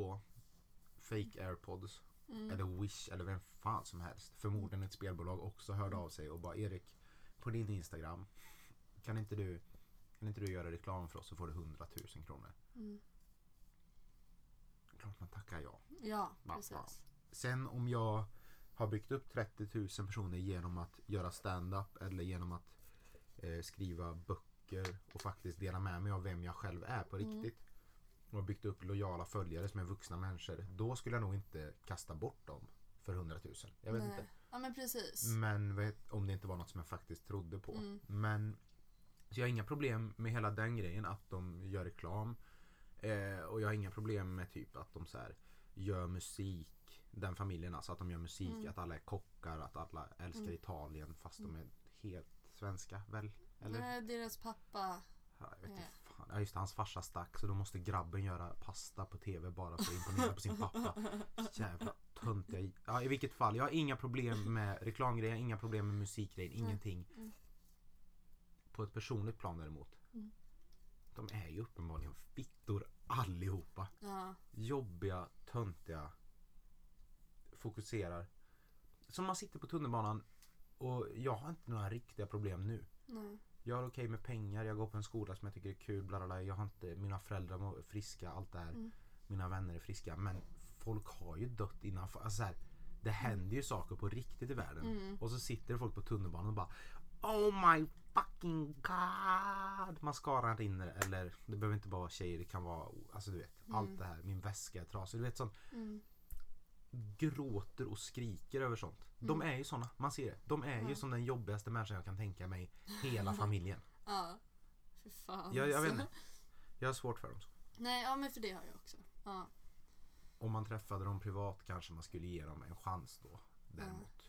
Fake Airpods, Mm. eller Wish eller vem fan som helst. Förmodligen ett spelbolag också hörde av sig och bara Erik, på din Instagram kan inte du, kan inte du göra reklam för oss så får du 100 000 kronor. Mm. Klart man tackar ja. Ja, Ja, precis. ja. Sen om jag har byggt upp 30 000 personer genom att göra stand-up eller genom att eh, skriva böcker och faktiskt dela med mig av vem jag själv är på Mm. riktigt. Och har byggt upp lojala följare som är vuxna människor. Då skulle jag nog inte kasta bort dem för 100 000. Jag vet Nej. inte. Mm. Ja men precis. Men vet, om det inte var något som jag faktiskt trodde på. Mm. Men så jag har inga problem med hela den grejen att de gör reklam. Eh, och jag har inga problem med typ att de så här gör musik. Den familjen alltså att de gör musik, Mm. att alla är kockar, att alla älskar Mm. Italien fast de är helt svenska väl? Eller? Nej, deras pappa. Ja, jag vet inte Eh. Ja just det, hans farsa stack så då måste grabben göra pasta på tv bara för att imponera på sin pappa. Jävla töntiga. Ja i vilket fall, jag har inga problem med reklamgrejen, inga problem med musikgrejen, ingenting. Mm. På ett personligt plan däremot. Mm. De är ju uppenbarligen fittor allihopa. Ja. Jobbiga, töntiga. Fokuserar. Som man sitter på tunnelbanan och jag har inte några riktiga problem nu. Nej. Jag har okej med pengar, jag går på en skola som jag tycker är kul, bla bla bla. Jag har inte, mina föräldrar mår friska, allt det här. Mm. Mina vänner är friska. Men folk har ju dött innan. Alltså så här, det händer ju saker på riktigt i världen. Mm. Och så sitter folk på tunnelbanan och bara Oh my fucking god! Mascaran rinner eller det behöver inte bara vara tjejer, det kan vara alltså du vet Mm. allt det här. Min väska är trasig. Du vet sånt Mm. gråter och skriker över sånt. De är ju såna, man ser det. De är ju som den jobbigaste människan jag kan tänka mig. Hela familjen. Ja. Fy fan. Jag, jag vet alltså. inte. Jag har svårt för dem. Nej, ja men för det har jag också. Ja. om man träffade dem privat kanske man skulle ge dem en chans då. Däremot.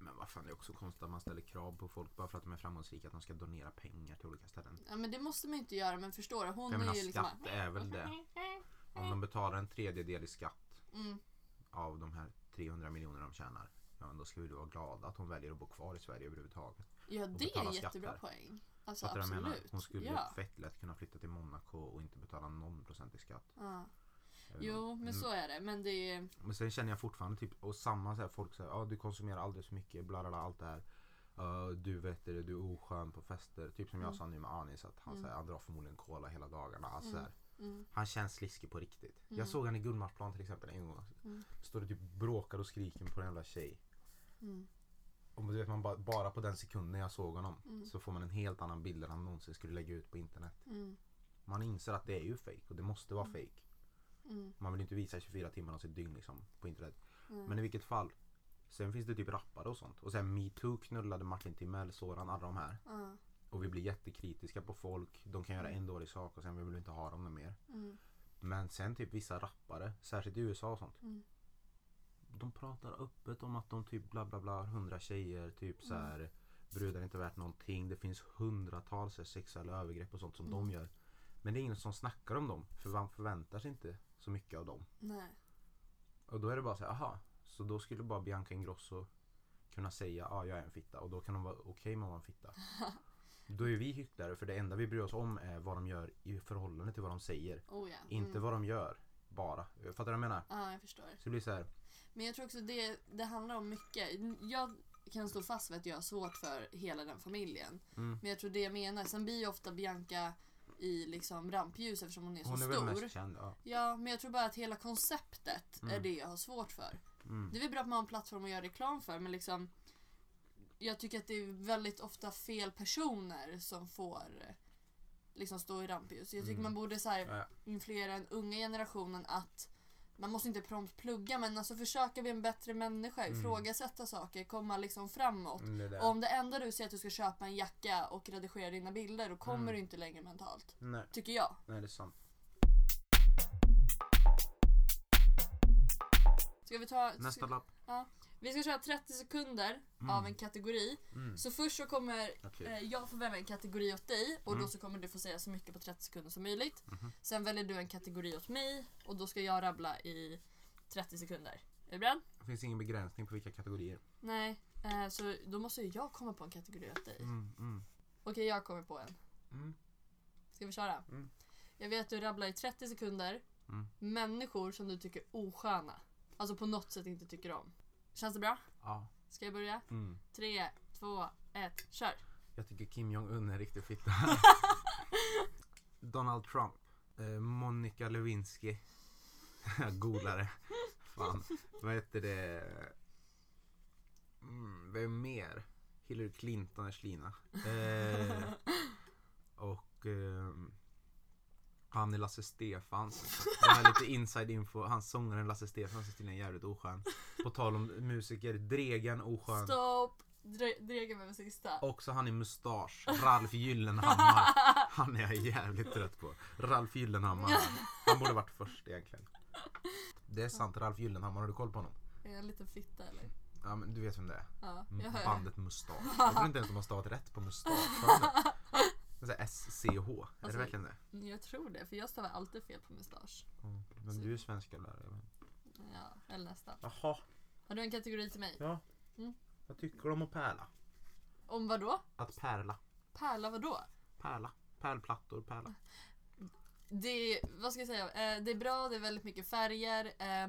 Men vad fan det är också konstigt att man ställer krav på folk bara för att de är framgångsrika att de ska donera pengar till olika ställen. Ja men det måste man ju inte göra men förstår du? Hon Jag menar är ju liksom skatt är väl det. Om de betalar en tredjedel i skatt mm, av de här 300 miljoner de tjänar. Ja, men då ska vi då vara glada att hon väljer att bo kvar i Sverige överhuvudtaget. Ja det är betala en jättebra poäng. Alltså Fattar du vad jag menar? absolut. Hon skulle ja. fett lätt kunna flytta till Monaco och inte betala någon procent i skatt. ja. Jag Jo men så är det. Men det är... Men sen känner jag fortfarande typ, och samma så här, folk säger ja du konsumerar alldeles för mycket, bla bla bla, allt det här. Uh, du vet det, du är oskön på fester. Typ som jag Mm. sa nu med Anis att han, Mm. säger, han drar förmodligen cola hela dagarna. Alltså, Mm. här, Mm, han känns sliskig på riktigt. Mm. Jag såg han i Gullmarsplan till exempel en gång. Mm. Står och typ bråkar och skriker på en jävla tjej. mm, Och du vet, man bara, bara på den sekunden jag såg honom Mm. så får man en helt annan bild än han någonsin skulle lägga ut på internet. mm, Man inser att det är ju fake och det måste vara Mm. fake. Mm, Man vill inte visa 24 timmar av sitt dygn liksom, på internet. mm. Men i vilket fall. Sen finns det typ rappare och sånt. Och sen metoo knullade Martin Timell, Soran, alla de här. Ja, Och vi blir jättekritiska på folk. De kan göra Mm. en dålig sak och sen vill vi inte ha dem mer. mm, Men sen typ vissa rappare, särskilt i USA och sånt. mm. De pratar öppet om att de typ bla bla bla, hundra tjejer, typ så här Brudar är inte värt någonting. Det finns hundratals sexuella övergrepp och sånt som Mm. de gör. Men det är ingen som snackar om dem. För man förväntar sig inte så mycket av dem. Nej. Och då är det bara så här, aha. Så då skulle bara Bianca Ingrosso kunna säga, ja jag är en fitta. Och då kan de vara okej med att vara en fitta. Då är vi hycklare för det enda vi bryr oss om är vad de gör i förhållande till vad de säger. Oh. Inte Mm. vad de gör. Bara. Fattar du vad jag menar? Ja, jag förstår. Så det blir så här. Men jag tror också det, det handlar om mycket. Jag kan stå fast vid att jag har svårt för hela den familjen. Mm. Men jag tror det jag menar. Sen blir ju ofta Bianca i liksom rampljus eftersom hon är så Hon är stor. väl mest känd. Ja. Ja, men jag tror bara att hela konceptet är Mm. det jag har svårt för. Mm. Det är väl bra att man har en plattform att göra reklam för men liksom Jag tycker att det är väldigt ofta fel personer som får eh, liksom stå i rampljus. Jag tycker Mm. man borde så här, influera den unga generationen att man måste inte prompt plugga men alltså försöka bli en bättre människa, Mm. ifrågasätta saker, komma liksom framåt. Mm, det om det enda du säger att du ska köpa en jacka och redigera dina bilder då kommer Mm. du inte längre mentalt. Nej, Tycker jag. nej, det är sant. Ska vi ta... Nästa lapp. Vi ska köra 30 sekunder Mm. av en kategori. Mm. Så först så kommer Okej. eh, jag få välja en kategori åt dig och Mm. då så kommer du få säga så mycket på 30 sekunder som möjligt. Mhm. Sen väljer du en kategori åt mig och då ska jag rabbla i 30 sekunder. Är du beredd? Det finns ingen begränsning på vilka kategorier. Nej, eh, så då måste ju jag komma på en kategori åt dig. Mm, mm, Okej, jag kommer på en. mm. Ska vi köra? Mm. Jag vet att du rabblar i 30 sekunder människor som du tycker är osköna. Alltså på något sätt inte tycker om. Känns det bra? Ja. Ska jag börja? Mm. 3, 2, 1, kör! Jag tycker Kim Jong-Un är en riktig fitta. Donald Trump. Eh, Monica Lewinsky. Golare. Fan. Vad heter det? Mm, vem mer? Hillary Clinton är slina. Eh, och ehm, han är Lasse Stefans. Jag har lite inside info. Hans sångaren Lasse Stefans är tydligen jävligt oskön. På tal om musiker. Dregen oskön. Stopp! Dre- Dregen med min sista. Också han i mustasch. Ralf Gyllenhammar. Han är jag jävligt trött på. Ralf Gyllenhammar. Han borde varit först egentligen. Det är sant, Ralf Gyllenhammar. Har du koll på honom? Är jag en liten fitta eller? Ja men du vet vem det är. Ja. Bandet Mustasch. Jag tror inte ens de har stavat rätt på mustasch. Är så här SCH. Är Alltså- det verkligen det? Jag tror det, för jag stavar alltid fel på mustasch. Mm. Men du är svenska lärare. Ja, eller nästan. Jaha. Har du en kategori till mig? Ja. Mm. Vad tycker du om att pärla? Om vad då? Att pärla. Pärla vad då? Pärla. Pärlplattor, pärla. Det, vad ska jag säga? Eh, det är bra, det är väldigt mycket färger. Eh,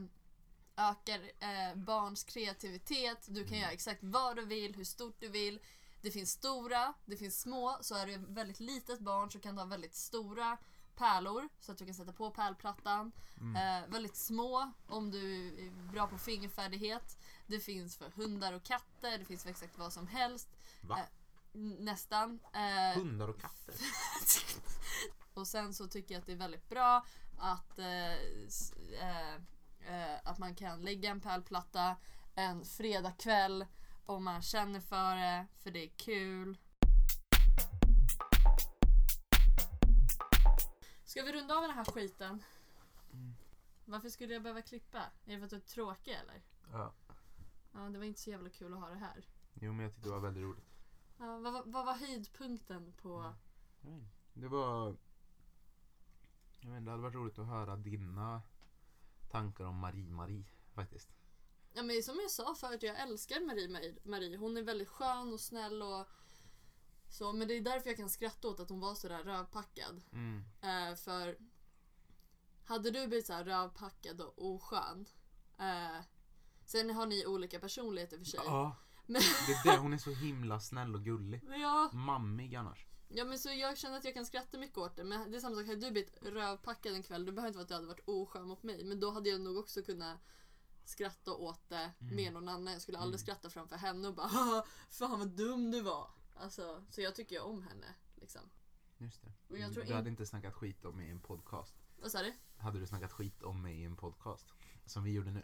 ökar eh, barns kreativitet. Du kan Mm. göra exakt vad du vill, hur stort du vill. Det finns stora, det finns små. Så är du ett väldigt litet barn så kan du ha väldigt stora pärlor så att du kan sätta på pärlplattan. Mm. Eh, väldigt små om du är bra på fingerfärdighet. Det finns för hundar och katter, det finns för exakt vad som helst. Va? Eh, nästan. Eh, Hundar och katter? och sen så tycker jag att det är väldigt bra att, eh, eh, eh, att man kan lägga en pärlplatta en fredagkväll om man känner för det, för det är kul. Ska vi runda av den här skiten? Mm. Varför skulle jag behöva klippa? Är det för att du är tråkig eller? Ja. Ja, det var inte så jävla kul att ha det här. Jo, men jag tyckte det var väldigt roligt. Ja, vad, vad, vad var höjdpunkten på... Mm. Det var... Jag vet, inte, det hade varit roligt att höra dina tankar om Marie-Marie faktiskt. Ja men som jag sa förut, jag älskar Marie, Marie. Hon är väldigt skön och snäll och så. Men det är därför jag kan skratta åt att hon var sådär rövpackad. Mm. Eh, för hade du blivit såhär rövpackad och oskön. Eh, sen har ni olika personligheter för sig. Ja, Men, det är det. Hon är så himla snäll och gullig. ja, Mammig annars. ja men så jag känner att jag kan skratta mycket åt det. Men det är samma sak, hade du blivit rövpackad en kväll, det behöver inte vara att du hade varit oskön mot mig. Men då hade jag nog också kunnat skratta åt det Mm. med någon annan. Jag skulle aldrig Mm. skratta framför henne och bara "Haha, Fan vad dum du var. Alltså, så jag tycker ju om henne. Liksom. Just det. Och jag tror du hade in- inte snackat skit om mig i en podcast. Vad sa du? Hade du snackat skit om mig i en podcast? Som vi gjorde nu.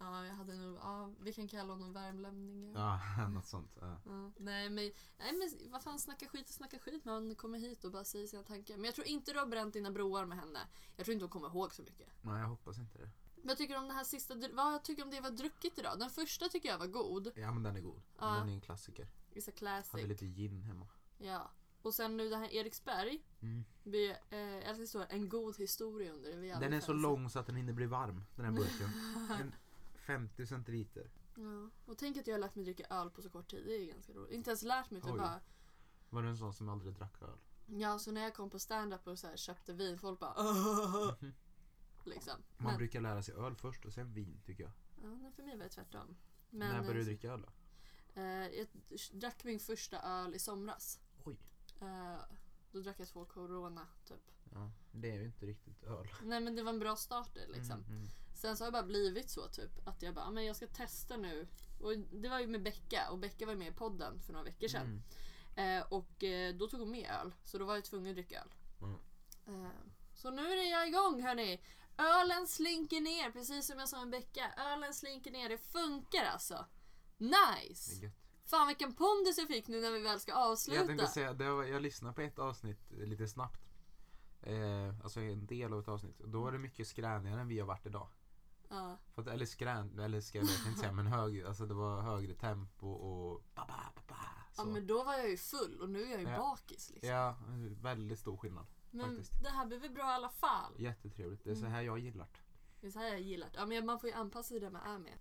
Ja, jag hade nog, ja, vi kan kalla honom värmlänning. Ja, något sånt. Ja. Ja, nej, men, nej men vad fan snacka skit och snacka skit. Man kommer hit och bara säger sina tankar. Men jag tror inte du har bränt dina broar med henne. Jag tror inte hon kommer ihåg så mycket. Nej, jag hoppas inte det. Men jag tycker om det här sista, vad jag tycker om det var druckit idag? Den första tycker jag var god. Ja, men den är god. Ja. Den är en klassiker. It's a classic. Hade lite gin hemma. Ja. Och sen nu det här Eriksberg. Mm. Vi, eh, jag älskar står en god historia under. Jävla Den är så lång så att den hinner bli varm, den här burken. En 50 centiliter. Ja. Och tänk att jag har lärt mig dricka öl på så kort tid. Det är ganska roligt. Inte ens lärt mig utan Oj. bara Var du en sån som aldrig drack öl? Ja, så när jag kom på stand-up och så här köpte vin, folk bara. liksom. Man Men, brukar lära sig öl först och sen vin tycker jag. ja, för mig var det tvärtom. När Men, började du dricka öl då? eh, jag drack min första öl i somras. Oj. Eh, då drack jag två corona typ. Ja, det är ju inte riktigt öl. Nej men det var en bra starter liksom. Mm, mm. Sen så har det bara blivit så typ att jag bara, "Ah, men jag ska testa nu. Och det var ju med Becka och Becka var med i podden för några veckor sedan. Mm. Eh, och eh, då tog hon med öl. Så då var jag tvungen att dricka öl. Mm. Eh, så nu är jag igång hörni. Ölen slinker ner, precis som jag sa med Becka. Ölen slinker ner, det funkar alltså. Nice! Fan vilken pondus jag fick nu när vi väl ska Jag avsluta. tänkte säga, det var, jag lyssnade på ett avsnitt lite snabbt. Eh, alltså en del av ett avsnitt. Då var det mycket skränigare än vi har varit idag. Ja. För att, eller skrän, eller ska jag inte säga, men hög, alltså det var högre tempo och ba, ba, ba, ba, ja så. men då var jag ju full och nu är jag ju Ja. bakis. Liksom. Ja, väldigt stor skillnad. Men faktiskt. det här blir väl bra i alla fall. Jättetrevligt. Det är så Mm. här jag gillar det. Det är så här jag gillar det. Ja, men man får ju anpassa sig där man är med.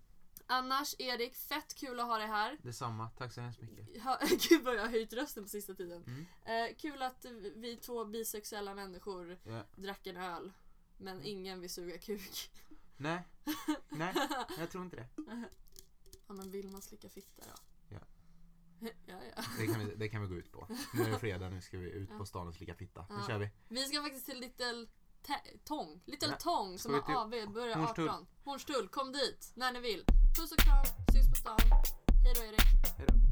Annars Erik, fett kul att ha dig här. Detsamma. Tack så hemskt mycket. Ha, gud vad jag har höjt rösten på sista tiden. Mm. Eh, kul att vi två bisexuella människor Ja. drack en öl. Men ingen vill suga kuk. Nej, nej, jag tror inte det. Ja men vill man slicka fitta då? Ja. ja, ja. Det kan, vi, det kan vi gå ut på. Nu är det fredag, nu ska vi ut Ja. på stan och slicka fitta. Nu kör vi. Vi ska faktiskt till Little Tång. Little Ja. Tång som har AV, börjar Hornstull? 18. Hornstull, kom dit när ni vill. Puss och kram, syns på stan. Hej då Erik.